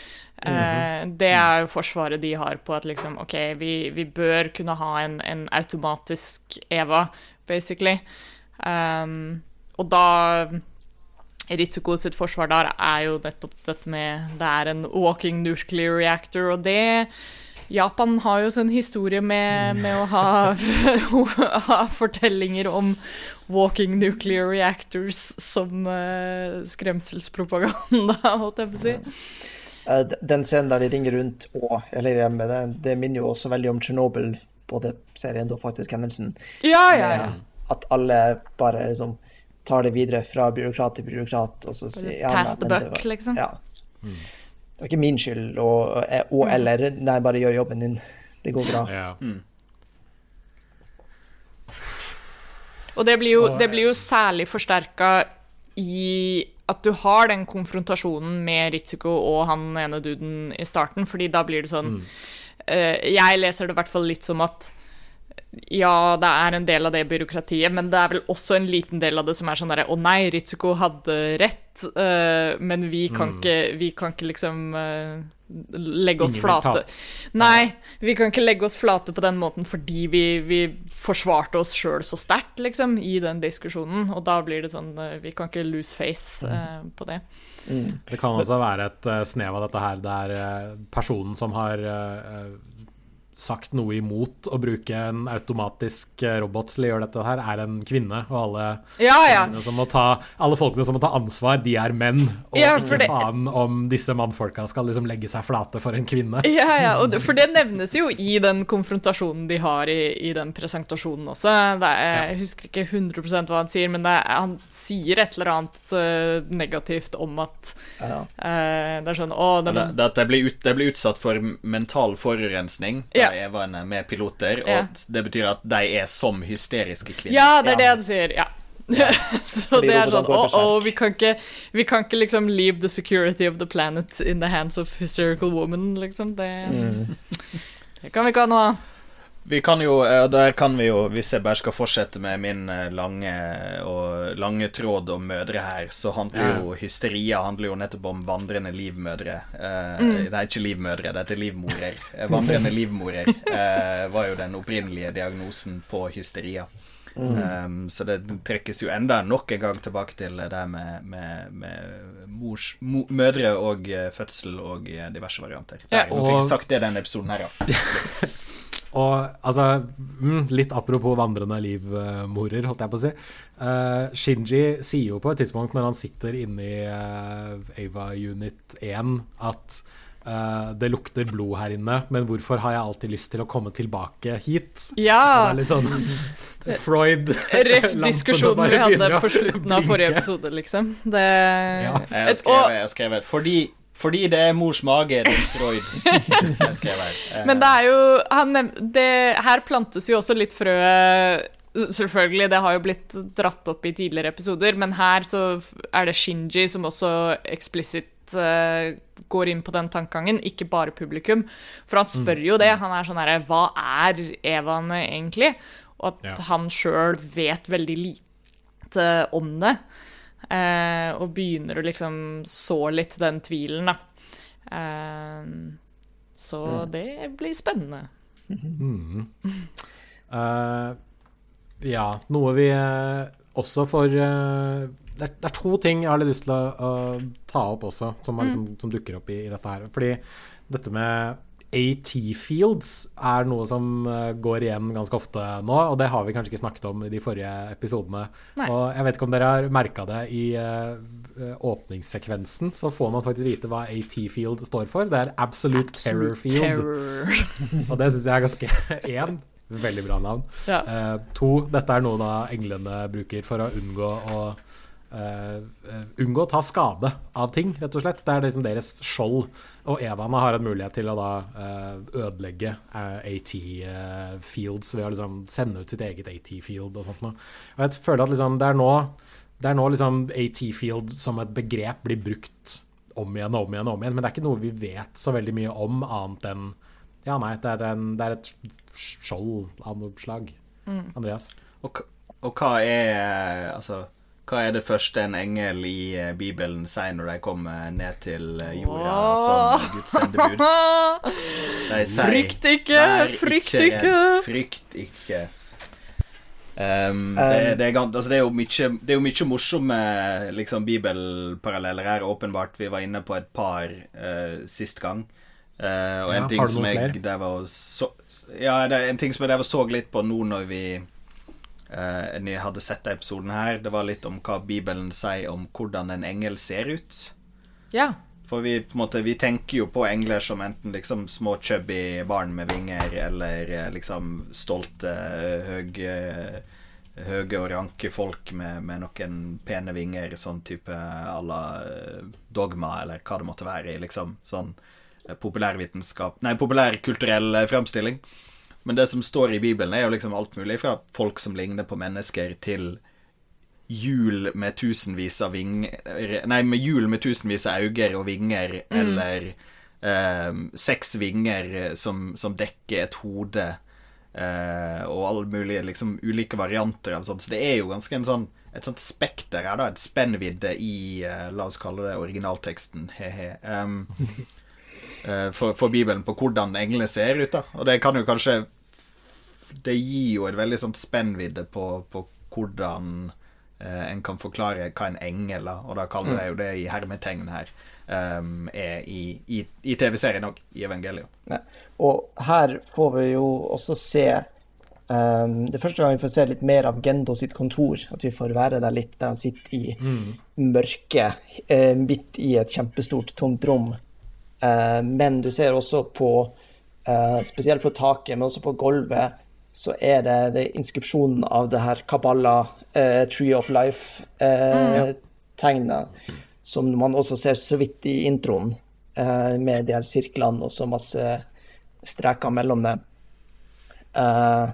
Eh, det er jo forsvaret de har på at liksom OK, vi, vi bør kunne ha en, en automatisk Eva, basically. Um, og da Ritsuko sitt forsvar der er jo nettopp dette med Det er en walking nuclear reactor, og det Japan har jo sin historie med, med å ha, ha fortellinger om walking nuclear reactors som uh, skremselspropaganda, holdt jeg på å si. Eh, Den scenen der de ringer rundt og eller hjemme, det, det minner jo også veldig om Tsjernobyl, både serien og faktisk hendelsen. Ja, ja, ja. At alle bare liksom tar det videre fra byråkrat til byråkrat, og så sier ja, Pass the buck, var- liksom. Ja. Det er ikke min skyld, og, og eller Nei, bare gjør jobben din. Det går bra. Ja. Og det blir jo, det blir jo særlig forsterka i at du har den konfrontasjonen med Ritsuko og han ene duden i starten, fordi da blir det sånn eh, Jeg leser det i hvert fall litt som at ja, det er en del av det byråkratiet, men det er vel også en liten del av det som er sånn derre Å nei, Ritsuko hadde rett, uh, men vi kan, mm. ikke, vi kan ikke liksom uh, legge oss Ingen flate. Nei, vi kan ikke legge oss flate på den måten fordi vi, vi forsvarte oss sjøl så sterkt, liksom, i den diskusjonen. Og da blir det sånn uh, Vi kan ikke lose face på det. Mm. Det kan også være et snev av dette her der personen som har sagt noe imot å bruke en automatisk eh, robot til å gjøre dette her, er en kvinne. Og alle, ja, ja. Ta, alle folkene som må ta ansvar, de er menn. Og ja, ikke faen om disse mannfolka skal liksom legge seg flate for en kvinne. Ja, ja, det, for det nevnes jo i den konfrontasjonen de har i, i den presentasjonen også. Er, jeg husker ikke 100% hva han sier, men er, han sier et eller annet uh, negativt om at uh, det er sånn Å, det, det, det, blir ut, det blir utsatt for mental forurensning. Ja Evaene med piloter, og ja. det betyr at de er som hysteriske kvinner. Ja, det er det du sier. Ja. så det er sånn oh, oh, vi, kan ikke, vi kan ikke liksom leave the security of the planet in the hands of hysterical woman, liksom. Det, mm. det kan vi ikke ha noe av. Vi kan jo, eh, der kan vi jo, hvis jeg bare skal fortsette med min eh, lange, og, lange tråd om mødre her, så handler jo hysteria handler jo nettopp om vandrende livmødre. Eh, mm. Det er ikke livmødre, det er livmorer. Eh, vandrende livmorer eh, var jo den opprinnelige diagnosen på hysteria. Mm. Um, så det trekkes jo enda nok en gang tilbake til det med, med, med mors, mo, mødre og fødsel og diverse varianter. Ja, og... Nå fikk jeg sagt det i denne episoden her, ja. Og altså, mm, litt apropos vandrende livmorer, holdt jeg på å si. Uh, Shinji sier jo på et tidspunkt når han sitter inne i uh, Ava Unit 1 at uh, det lukter blod her inne, men hvorfor har jeg alltid lyst til å komme tilbake hit? Ja! Det er litt sånn Freud Røff diskusjonen vi hadde på slutten av forrige episode, liksom. Det ja. Jeg skrev, jeg skrev fordi fordi det er mors mage, din Freud. Men det er jo han, det, Her plantes jo også litt frø Selvfølgelig, det har jo blitt dratt opp i tidligere episoder, men her så er det Shinji som også eksplisitt uh, går inn på den tankegangen, ikke bare publikum. For han spør jo det. Han er sånn herre Hva er Evan egentlig? Og at ja. han sjøl vet veldig lite om det. Eh, og begynner å liksom så litt den tvilen, da. Eh, så mm. det blir spennende. Mm. Uh, ja, noe vi uh, også får uh, det, er, det, er, to ting jeg har lyst til å ta opp også, som, liksom, mm. som dukker opp i, i, dette her. Fordi dette med AT-fields er noe som eh, går igjen ganske ofte nå, og det har vi kanskje ikke snakket om i de forrige episodene. Nei. Og jeg vet ikke om dere har merka det i uh, åpningssekvensen, så får man faktisk vite hva AT-field står for. Det er Absolute, Absolute Terror Field. Terror. og det syns jeg er ganske Én, veldig bra navn. Ja. Uh, to, dette er noe da englene bruker for å unngå å unngå å ta skade av ting, rett og slett. Det er liksom deres skjold. Og Evaene har en mulighet til å da uh, ødelegge uh, AT-fields ved å liksom sende ut sitt eget AT-field og sånt noe. Og jeg føler at liksom, det er nå, det er nå liksom AT-field som et begrep blir brukt om igjen og om igjen og om igjen, men det er ikke noe vi vet så veldig mye om, annet enn Ja, nei, det er, en, det er et skjold av noe slag. Mm. Andreas? Og, og hva er Altså hva er det første en engel i eh, Bibelen sier når de kommer ned til eh, jorda som Guds sendebud? De sier Frykt ikke! Frykt ikke! Redd, frykt ikke. Um, det, det, er, altså, det, er, jo mye, det er jo mye morsomme liksom, bibelparalleller her, åpenbart. Vi var inne på et par uh, sist gang. Uh, og en ja, ting som jeg så, Ja, det en ting som jeg så litt på nå når vi Uh, jeg hadde sett denne episoden her. Det var litt om hva Bibelen sier om hvordan en engel ser ut. Ja. For vi, på en måte, vi tenker jo på engler som enten liksom små chubby barn med vinger, eller eh, liksom stolte, høye, høye og ranke folk med, med, noen pene vinger, sånn type à la eh, dogma, eller hva det måtte være liksom sånn populærvitenskap Nei, populærkulturell framstilling. Men det som står i Bibelen, er jo liksom alt mulig fra folk som ligner på mennesker, til hjul med tusenvis av vinger Nei, med hjul med tusenvis av øyne og vinger, mm. eller eh, seks vinger som, som, dekker et hode Eh, og alle mulige liksom, ulike varianter av sånt. Så det er jo ganske en sånn et sånt spekter her, da. Et spennvidde i uh, La oss kalle det originalteksten, he-he. Um, for, for, Bibelen på hvordan englene ser ut, da. Og det kan jo kanskje Det gir jo et veldig sånt spennvidde på, på hvordan uh, en kan forklare hva en engel da, og da kaller jeg jo det i hermetegn her, um, er i, i, i TV-serien òg, i evangeliet. Ja. Og her får vi jo også se Um, det første gang vi får se litt mer av Gendo sitt kontor, at vi får være der litt, der han sitter i mm. mørket, midt i et kjempestort, tomt rom. Uh, men du ser også på, uh, spesielt på taket, men også på gulvet, så er det, det inskripsjonen av det her Kabbalah Tree of Life-tegnet, mm. som man også ser så vidt i introen, med de her sirklene og så masse streker mellom dem. Uh,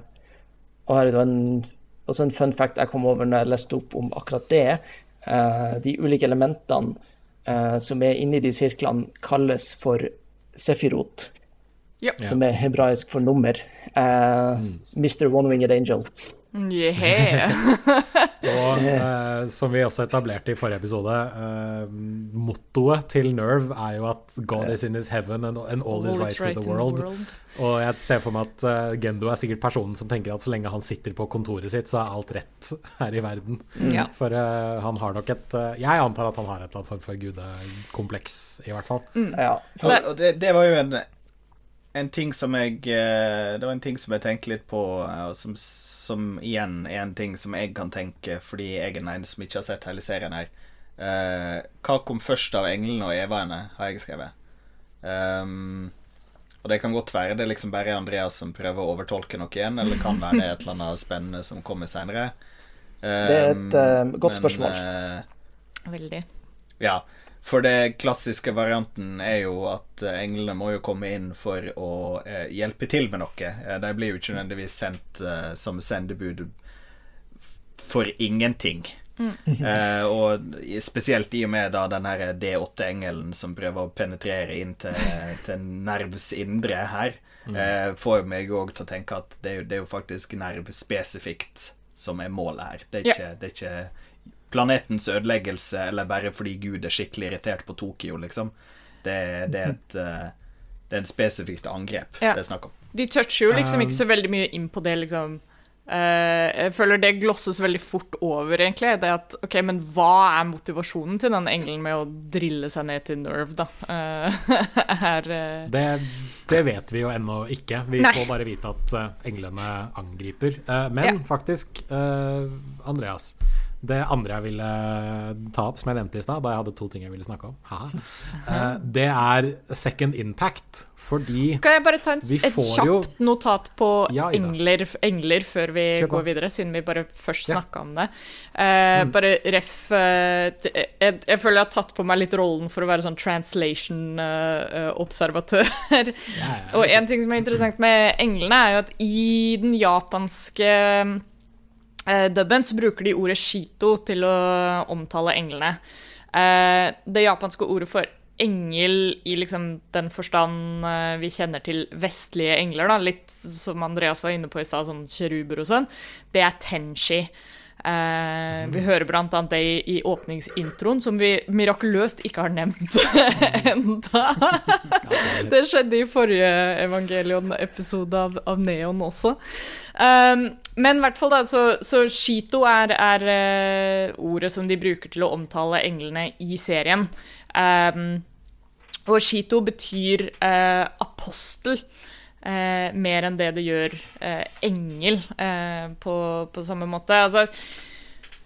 og her er det en, også en fun fact jeg kom over når jeg leste opp om akkurat det. Uh, de ulike elementene som er inni de sirklene, kalles for sefirot. Ja. Som er hebraisk for nummer. Uh, mm. Mr. One-Winged Angel. Yeah. og eh, som vi også etablerte i forrige episode, eh, mottoet til Nerve er jo at 'God is in his heaven and, and all, all is right, right with the world'. world. Og jeg ser for meg at uh, Gendo er sikkert personen som tenker at så lenge han sitter på kontoret sitt, så er alt rett her i verden. Ja. For han har nok et Jeg antar at han har et eller annet form for gudekompleks, i hvert fall. Mm. Ja. For, det, det var jo en en ting som jeg Det var en ting som jeg tenkte litt på, som som igjen er en ting som jeg kan tenke, fordi jeg er den eneste som ikke har sett hele serien her. Uh, hva kom først av englene og evaene, har jeg skrevet. Um, og det kan godt være det er liksom bare Andreas som prøver å overtolke noe igjen, eller kan være det et eller annet spennende som kommer seinere. Um, det er et uh, godt men, spørsmål. Uh, Veldig. Ja. For det klassiske varianten er jo at eh, englene må jo komme inn for å eh, hjelpe til med noe. Eh, de blir jo ikke nødvendigvis sendt eh, som sendebud for ingenting. Mm. eh, og spesielt i og med da den her D8-engelen som prøver å penetrere inn til, til nervs indre her, mm. eh, får meg òg til å tenke at det er, jo, det er jo faktisk nervspesifikt som er målet her. Det er ikke, ja. det er ikke planetens ødeleggelse, eller bare fordi Gud er skikkelig irritert på Tokyo, liksom. Det, det er et uh, det er et spesifikt angrep ja. det er snakk om. De toucher jo liksom ikke um, så veldig mye inn på det, liksom. Uh, jeg føler det glosses veldig fort over, egentlig. Det at, ok, Men hva er motivasjonen til den engelen med å drille seg ned til Nerve, da? Uh, er, uh... det, det, vet vi jo ennå ikke. Vi Nei. får bare vite at englene angriper. men ja. faktisk, Andreas det andre jeg ville ta opp, som jeg nevnte i stad, da jeg hadde to ting jeg ville snakke om, uh, det er second impact. Fordi Kan jeg bare ta en, et kjapt jo... notat på ja, engler, engler, før vi går videre, siden vi bare først ja. om det? Uh, mm. Bare ref uh, jeg, jeg, føler jeg har tatt på meg litt rollen for å være sånn translation-observatør. ja, Og en ting som er interessant med englene, er jo at i den japanske eh, dubben så bruker de ordet shito til å omtale englene. Eh, det japanske ordet for engel i liksom den forstand eh, vi kjenner til vestlige engler, da, litt som Andreas var inne på i stad, sånn kjeruber og sånn, det er tenshi. Uh, vi hører annet det i, i, åpningsintroen, som vi mirakuløst ikke har nevnt enda. det skjedde i forrige Evangelion-episode av, av, Neon også. Eh, men i hvert fall da, så, så Shito er, er uh, ordet som de bruker til å omtale englene i serien. Eh, og Shito betyr uh, apostel eh, mer enn det det gjør eh, engel eh, på, på, samme måte. Altså,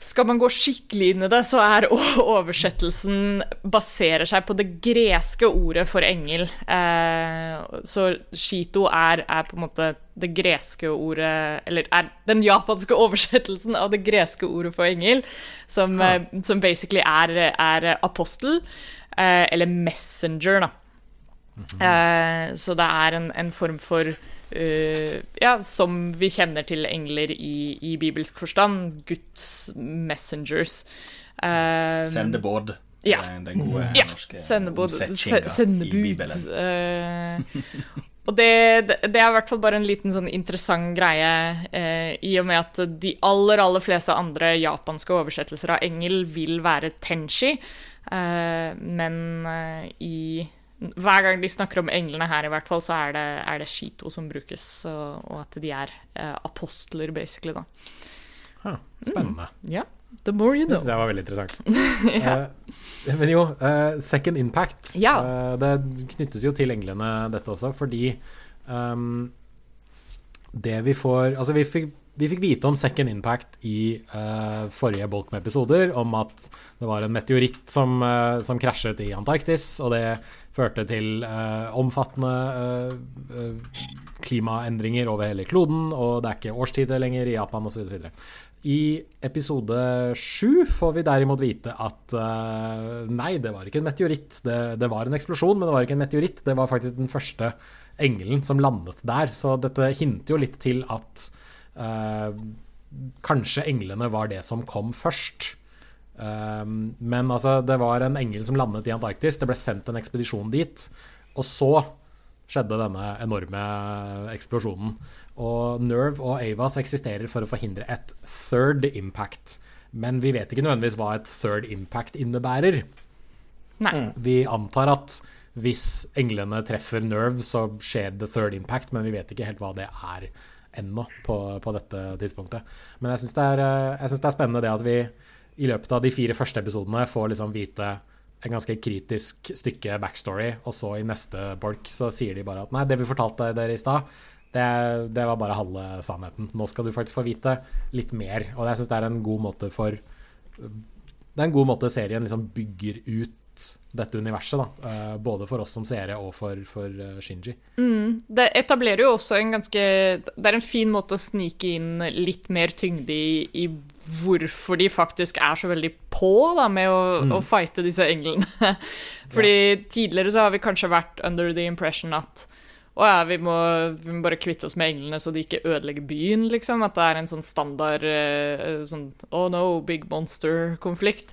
skal man gå skikkelig inn i det, så er oversettelsen baserer seg på det greske ordet for engel. Eh, så shito er, er, på en måte det greske ordet Eller er den japanske oversettelsen av det greske ordet for engel, som, ja. Eh, som basically er, er apostel, eh, eller messenger, da. Uh, så det er en, en form for uh, Ja, som vi kjenner til engler i, i bibelsk forstand. Guds messengers. Uh, sendebod. Ja. Den gode ja. norske sendebod, omsetninga i Bibelen. Og det, det, er i hvert fall bare en liten sånn interessant greie, eh, i og med at de aller, aller fleste andre japanske oversettelser av engel vil være tenshi, eh, men eh, i hver gang de snakker om englene her, i hvert fall, så er det, er det Shito som brukes, og, og at de er eh, apostler, basically, da. Ah, spennende. Mm. Ja. The more you know. Det syns jeg var veldig interessant. ja. uh, men jo, uh, second impact. Ja. Uh, det knyttes jo til englene, dette også, fordi um, det vi får Altså, vi fikk, vi fikk vite om second impact i forrige bulk med episoder, om at det var en meteoritt som, som krasjet i Antarktis, og det førte til omfattende klimaendringer over hele kloden, og det er ikke årstider lenger i Japan osv. I episode sju får vi derimot vite at uh, nei, det var ikke en meteoritt. Det, det, var en eksplosjon, men det var ikke en meteoritt. Det var faktisk den første engelen som landet der. Så dette hinter jo litt til at uh, kanskje englene var det som kom først. Um, men altså, det var en engel som landet i Antarktis. Det ble sendt en ekspedisjon dit. Og så skjedde denne enorme eksplosjonen. Og Nerve og Avas eksisterer for å forhindre et third impact. Men vi vet ikke nødvendigvis hva et third impact innebærer. Nei. Mm. Vi antar at hvis englene treffer Nerve, så skjer the third impact, men vi vet ikke helt hva det er ennå på, på dette tidspunktet. Men jeg syns det, eh, det, er spennende det at vi i løpet av de fire første episodene får liksom vite en ganske kritisk stykke backstory, og så i neste bolk så sier de bare at nei, det vi fortalte dere i stad, det, det, var bare halve sannheten. Nå skal du faktisk få vite litt mer. Og jeg syns det er en god måte for Det er en god måte serien liksom bygger ut dette universet, da. Uh, både for oss som seere og for, for uh, Shinji. Mm, det etablerer jo også en ganske Det er en fin måte å snike inn litt mer tyngde i, i hvorfor de faktisk er så veldig på da, med å, mm. å fighte disse englene. Fordi ja. tidligere så har vi kanskje vært under the impression at å ja, vi må, vi må, bare kvitte oss med englene så de ikke ødelegger byen, liksom. At det er en sånn standard uh, sånn oh no, big monster-konflikt.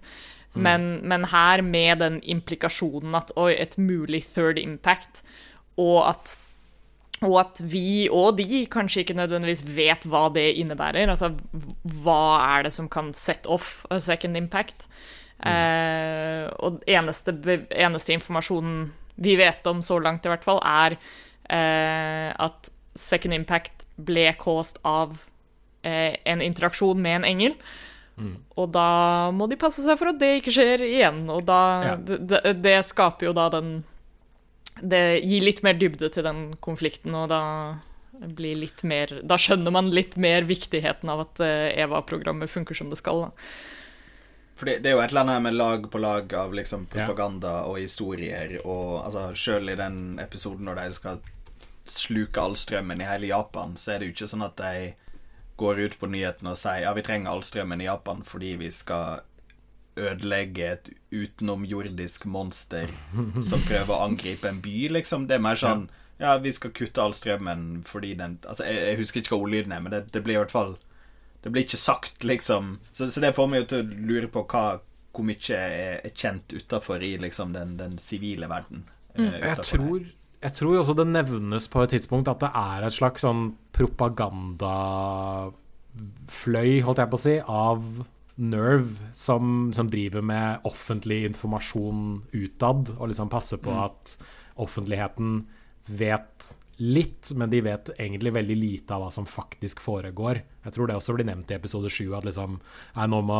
Mm. Men, men, her med den implikasjonen at oi, et mulig third impact, og at, og at vi og de kanskje ikke nødvendigvis vet hva det innebærer. Altså hva er det som kan set off a second impact? Mm. Eh, og eneste, eneste informasjonen vi vet om så langt, i hvert fall, er eh, at Second Impact ble caused av eh, en interaksjon med en engel. Mm. Og da må de passe seg for at det ikke skjer igjen. Og da ja. det, det, skaper jo da den Det gir litt mer dybde til den konflikten, og da blir litt mer Da skjønner man litt mer viktigheten av at eh, EVA-programmet funker som det skal. da. For det, det, er jo et eller annet her med lag på lag av liksom propaganda ja. og historier, og altså sjøl i den episoden når de skal sluke all strømmen i hele Japan, så er det jo ikke sånn at de går ut på nyhetene og sier ja, vi trenger all strømmen i Japan fordi vi skal ødelegge et utenomjordisk monster som prøver å angripe en by, liksom. Det er mer sånn ja, vi skal kutte all strømmen fordi den Altså, jeg, jeg husker ikke hva ordlyden er, men det, det, blir i hvert fall Det blir ikke sagt, liksom. Så, så det får meg jo til å lure på hva, hvor mye er, er kjent utafor i liksom den sivile verden. Mm. Eh, jeg tror her jeg tror også det nevnes på et tidspunkt at det er et slags sånn propagandafløy, holdt jeg på å si, av Nerve som, som driver med offentlig informasjon utad, og liksom passer på mm. at offentligheten vet litt, men de vet egentlig veldig lite av hva som faktisk foregår. Jeg tror det også blir nevnt i episode sju at liksom, nå, må,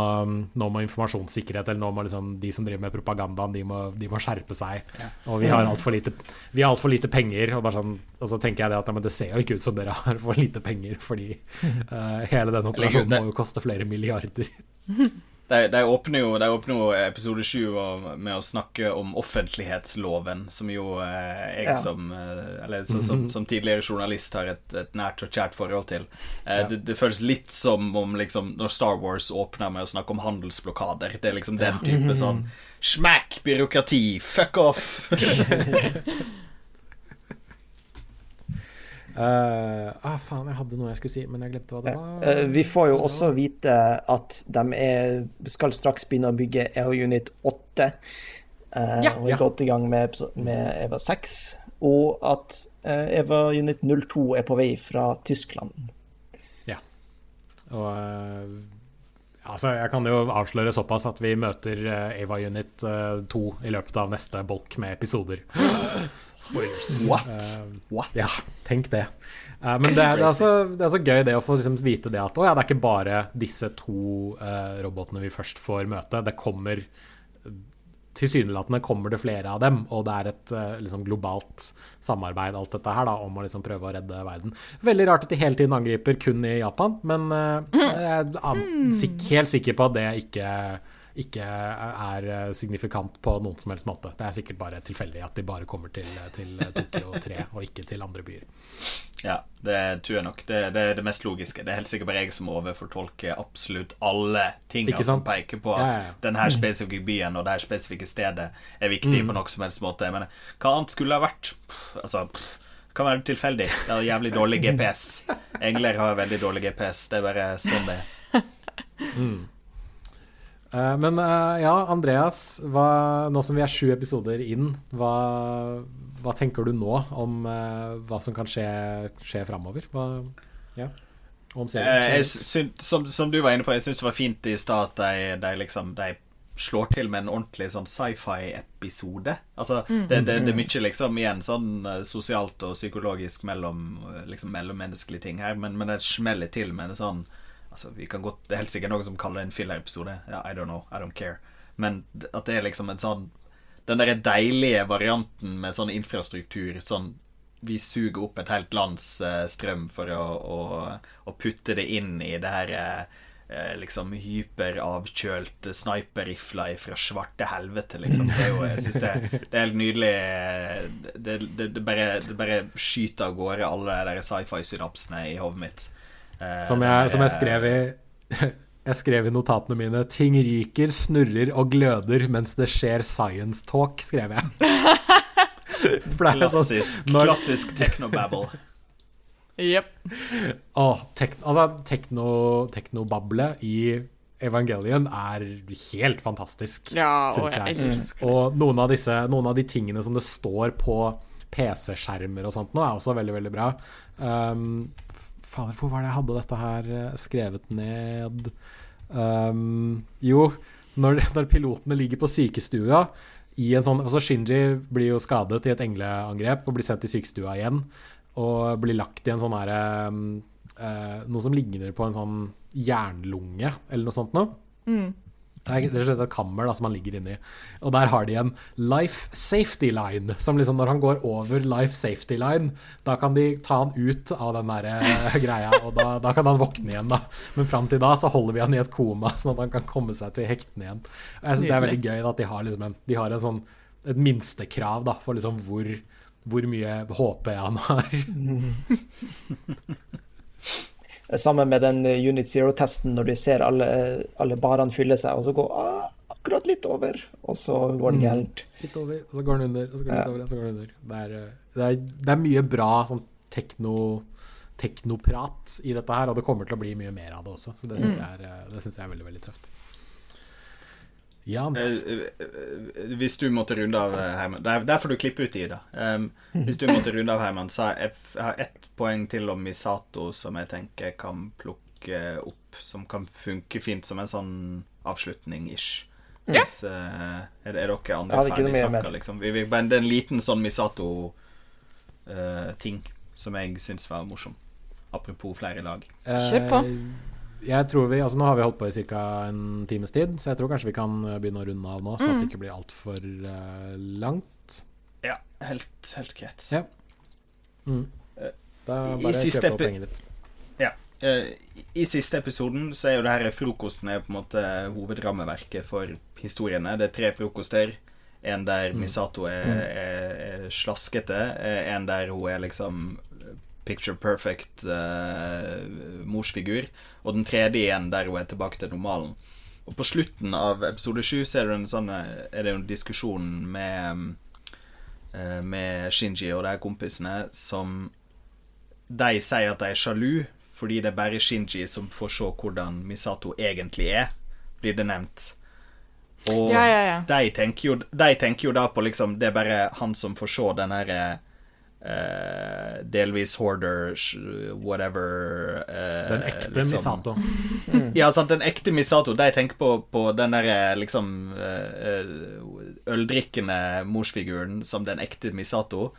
nå, må, informasjonssikkerhet eller nå må liksom, de som driver med propagandaen, de må, de må skjerpe seg. Ja. Og vi har altfor lite, vi har alt for lite penger. Og, sånn, og, så tenker jeg det at men det ser jo ikke ut som dere har for lite penger, fordi uh, hele den operasjonen må jo koste flere milliarder. De, de, åpner jo, de åpner jo episode sju med å snakke om offentlighetsloven, som jo eh, jeg ja. som, eh, eller, så, som, som, tidligere journalist har et, et, nært og kjært forhold til. Eh, ja. det, det, føles litt som om liksom, når Star Wars åpner med å snakke om handelsblokader. Det er liksom den type sånn Smack byråkrati! Fuck off! Uh, ah, faen, jeg hadde noe jeg skulle si, men jeg glemte hva det var. Uh, vi får jo også vite at de er, skal straks begynne å bygge EO Unit 8. Uh, ja, og er ja. godt i gang med, med EVA 6. og at eh, Eva Unit 02 er på vei fra Tyskland. Ja. Og eh, altså, jeg kan jo avsløre såpass at vi møter eh, Eva Unit 2 i løpet av neste bolk med episoder. Spoilers. What? What? Ja, tenk det. men det er, det, er så, det er, så, gøy det å få liksom vite det at å, ja, det er ikke bare disse to robotene vi først får møte. Det kommer tilsynelatende kommer det flere av dem, og det er et uh, liksom globalt samarbeid alt dette her da, om å liksom prøve å redde verden. Veldig rart at de hele tiden angriper kun i Japan, men uh, jeg er helt sikker på at det ikke ikke er eh, signifikant på noen som helst måte. Det er sikkert bare tilfeldig at de bare kommer til, til Tokyo 3 og ikke til andre byer. Ja, det tror jeg nok. Det, det, er det mest logiske. Det er helt sikkert bare jeg som overfortolker absolutt alle tingene som peker på at ja, ja. denne spesifikke byen og det her spesifikke stedet er viktig mm. på noen som helst måte. Men hva annet skulle det ha vært? Altså det kan være tilfeldig. Det er jævlig dårlig GPS. Engler har veldig dårlig GPS. Det er bare sånn det er. Mm. Uh, men uh, ja, Andreas, hva, nå som vi er sju episoder inn, hva, hva tenker du nå om uh, hva som kan skje, skje framover? Ja, om serien? som, som, du var inne på, jeg syns det var fint i stad at de, de, liksom, de slår til med en ordentlig sånn sci-fi-episode. Altså, mm. det, det, det, er mye liksom igjen sånn sosialt og psykologisk mellom liksom, mellommenneskelige ting her, men, men det smeller til med en sånn altså, vi kan godt, Det er helt sikkert noen som kaller det en filler-episode. Ja, I don't know. I don't care. Men at det er liksom en sånn Den derre deilige varianten med sånn infrastruktur sånn vi suger opp et helt lands uh, strøm for å, å, å, putte det inn i det her uh, liksom hyperavkjølt sniperrifla fra svarte helvete, liksom. Det er jo, jeg synes det, det er helt nydelig det, det, det, bare, bare skyter av gårde alle de sci-fi-synapsene i hodet mitt. Eh, som jeg, som jeg skrev i jeg skrev i notatene mine 'Ting ryker, snurrer og gløder mens det skjer science talk', skrev jeg. Sånn, klassisk, når... klassisk technobabble. Jepp. Oh, tek, altså, teknobablet i Evangelion er helt fantastisk, ja, syns jeg. jeg og noen av, disse, noen av de tingene som det står på PC-skjermer og sånt nå, er også veldig, veldig bra. Um, Fader, hvor var det jeg hadde dette her eh, skrevet ned? Um, jo, når, når, pilotene ligger på sykestua i en sånn, altså Shinji blir jo skadet i et engleangrep og blir sendt til sykestua igjen. Og blir lagt i en sånn herre um, uh, Noe som ligner på en sånn jernlunge, eller noe sånt noe. Mm. Det er rett og slett et kammer da, som han ligger inni. Og der har de en life safety line. Som liksom når han går over life safety line, da kan de ta han ut av den der uh, greia, og da, da, kan han våkne igjen, da. Men fram til da så holder vi han i et koma, sånn at han kan komme seg til hektene igjen. Og jeg syns det er veldig gøy da, at de har, liksom en, de har en sånn, et minstekrav da, for liksom hvor, hvor mye HP han har. Sammen med den eh, Unit Zero-testen, når du ser alle, alle barene fylle seg, og så går ah, akkurat litt over, og så går det mm. gærent. Mm, litt over, og så går den under, og så går den litt over, og så går den under. Det er, eh, det er, det er mye bra sånn tekno, teknoprat i dette her, og det kommer til å bli mye mer av det også. Så det syns mm. jeg, eh, jeg, er veldig, veldig tøft. Ja, eh, eh, eh, hvis du måtte runde av, Herman Der, der får du klippe ut i det. Um, hvis du måtte runde av, Herman, så jeg, jeg har ett poeng til om Misato som jeg tenker kan plukke opp, som kan funke fint som en sånn avslutning-ish. Hvis, uh, er, er, dere andre ferdig snakka, liksom? Vi, vi, det er en liten sånn Misato-ting uh, som jeg syns var morsom. Apropos flere lag. Kjør på jeg tror vi, altså Nå har vi holdt på i ca. en times tid, så jeg tror kanskje vi kan eh, begynne å runde av nå, sånn at det mm. ikke blir altfor uh, langt. Ja, helt, helt greit. Ja. Mm. Eh, da bare kjøp opp poenget ditt. Ja. Uh, I siste episoden så er jo det her frokosten er på en måte hovedrammeverket for historiene. Det er tre frokoster. En der mm. Misato er, mm. er, er slaskete. En der hun er liksom picture perfect uh, morsfigur. Og den tredje igjen der hun er tilbake til normalen. Og på slutten av episode sju er, sånn, er, det en diskusjon med, uh, med Shinji og de kompisene som De sier at de er sjalu fordi det er bare Shinji som får se hvordan Misato egentlig er, blir det nevnt. Og ja, ja, ja. De, tenker jo, de, tenker jo, da på liksom Det er bare han som får se den herre eh, delvis hoarder, whatever eh, Den ekte liksom. Misato. Ja, sant, den ekte Misato. De tenker på, på den derre liksom eh, øldrikkende morsfiguren som den ekte Misato.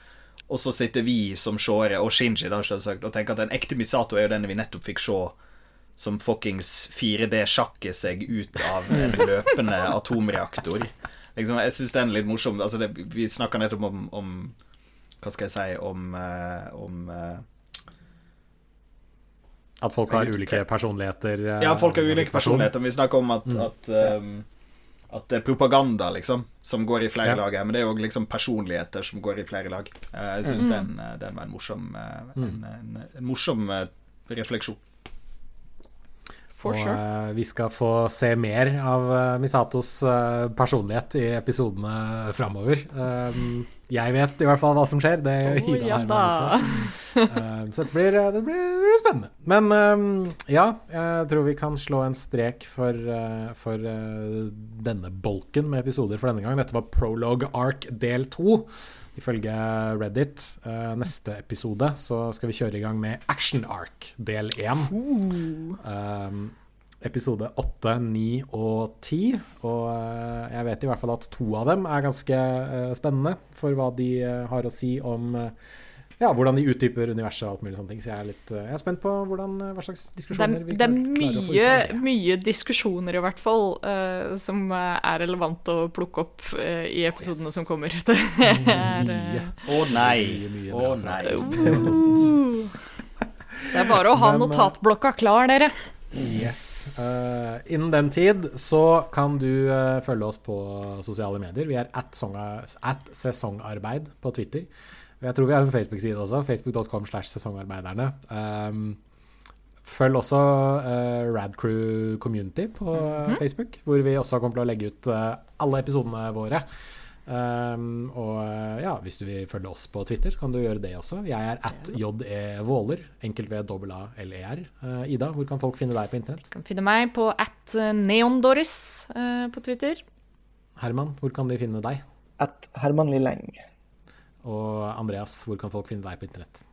Og så sitter vi som seere, og Shinji, da, selvsagt, og tenker at den ekte Misato er jo den vi nettopp fikk se som fuckings 4D-sjakker seg ut av en løpende atomreaktor. Liksom, jeg syns den er litt morsom. Altså, det, vi snakka nettopp om, om Hva skal jeg si Om, eh, om eh, At folk har ulike personligheter. eh, Ja, folk har ulike personligheter. Vi snakker om at, at, um, at det er propaganda, liksom, som går i flere Ja. lag. her, Men det er jo liksom personligheter som går i flere lag. Jeg syns den, eh, den var en morsom, en, en, en morsom refleksjon. For og sure. eh, vi skal få se mer av Misatos personlighet i episodene framover. Um, jeg vet i hvert fall hva som skjer. Det Å, Ida ja da. Um, så det blir, det, blir, det blir spennende. Men um, ja, jeg tror vi kan slå en strek for, uh, for uh, denne bolken med episoder for denne gang. Dette var Prologue Arc del to. Ifølge Reddit. Uh, neste episode så skal vi kjøre i gang med Action Arc del én. Um, episode 8, 9 og 10. Og eh, jeg vet i hvert fall at to av dem er ganske eh, spennende for hva de eh, har å si om ja, hvordan de utdyper universet og alt mulig sånne ting. Så jeg er litt jeg er spent på hvordan, hva slags er, diskusjoner vi det er klarer å få ut mye, av det. mye diskusjoner, i hvert fall, uh, som er relevant å plukke opp uh, i episodene som kommer. Det er, Å uh, Å nei! Mye, mye Å bra nei! det er bare å ha Men, notatblokka klar, dere. Yes. Uh, innen den tid så kan du uh, følge oss på sosiale medier. Vi er at, at sesongarbeid på Twitter. Jeg tror vi har en Facebook-side også. Facebook.com slash sesongarbeiderne. Um, følg også uh, Radcrew Community på eh, Facebook, hvor vi også kommer til å legge ut eh, alle episodene våre. Um, og eh, ja, hvis du vil følge oss på Twitter, så kan du gjøre det også. Jeg er at JE Våler, enkelt ved A-L-E-R. Uh, Ida, hvor kan folk finne deg på internett? Du kan finne meg på at neondoris uh, på Twitter. Herman, hvor kan de finne deg? At Herman Lilleng. Og Andreas, hvor kan folk finne deg på internett?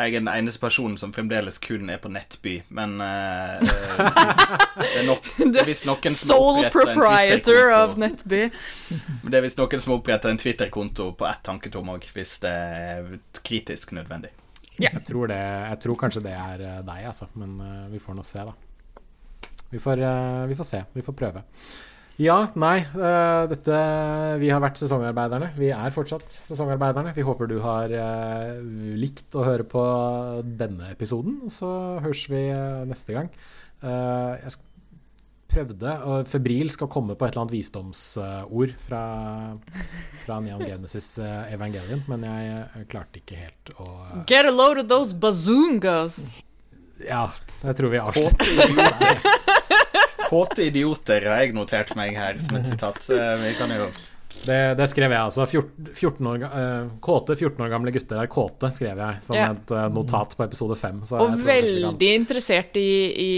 Jeg er den eneste personen som fremdeles kun er på Nettby, men eh, eh, hvis, det er nok, det er visst noen som har Sole proprietor of Nettby. Men Det er visst noen som har oppretta en Twitter-konto på ett tanketom òg, hvis det er kritisk nødvendig. Jeg, tror det, jeg tror kanskje det er eh, deg, altså. Men uh, vi får nå se, da. Vi får, uh, vi får se. Vi får prøve. Ja, nei. eh, dette Vi har vært sesongarbeiderne. Vi er fortsatt sesongarbeiderne. Vi håper du har eh, likt å høre på denne episoden. Og så høres vi eh, neste gang. Jeg prøvde, og febrilsk, å komme på et eller annet visdomsord fra, fra Neon Genesis Evangelion, men jeg klarte ikke helt å Get a load of those bazoongas. Ja, jeg tror vi avslutter. Kåte idioter har jeg notert meg her som et sitat. Vi kan jo Det, det skrev jeg altså. 14, 14 år, eh, kåte 14 år gamle gutter er kåte, skrev jeg som Ja. et eh, notat på episode 5. Så Og veldig interessert i, i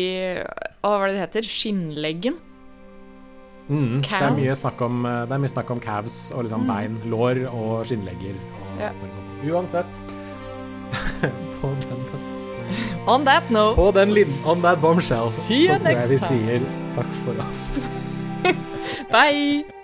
Hva er det det heter? Skinnleggen? mm, det, er mye snakk om, eh, det er mye snakk om calves og liksom bein, lår og skinnlegger. Og Ja. sånt. Uansett på, den, On that note på den on that bombshell så tror jeg vi sier takk for oss. Bye!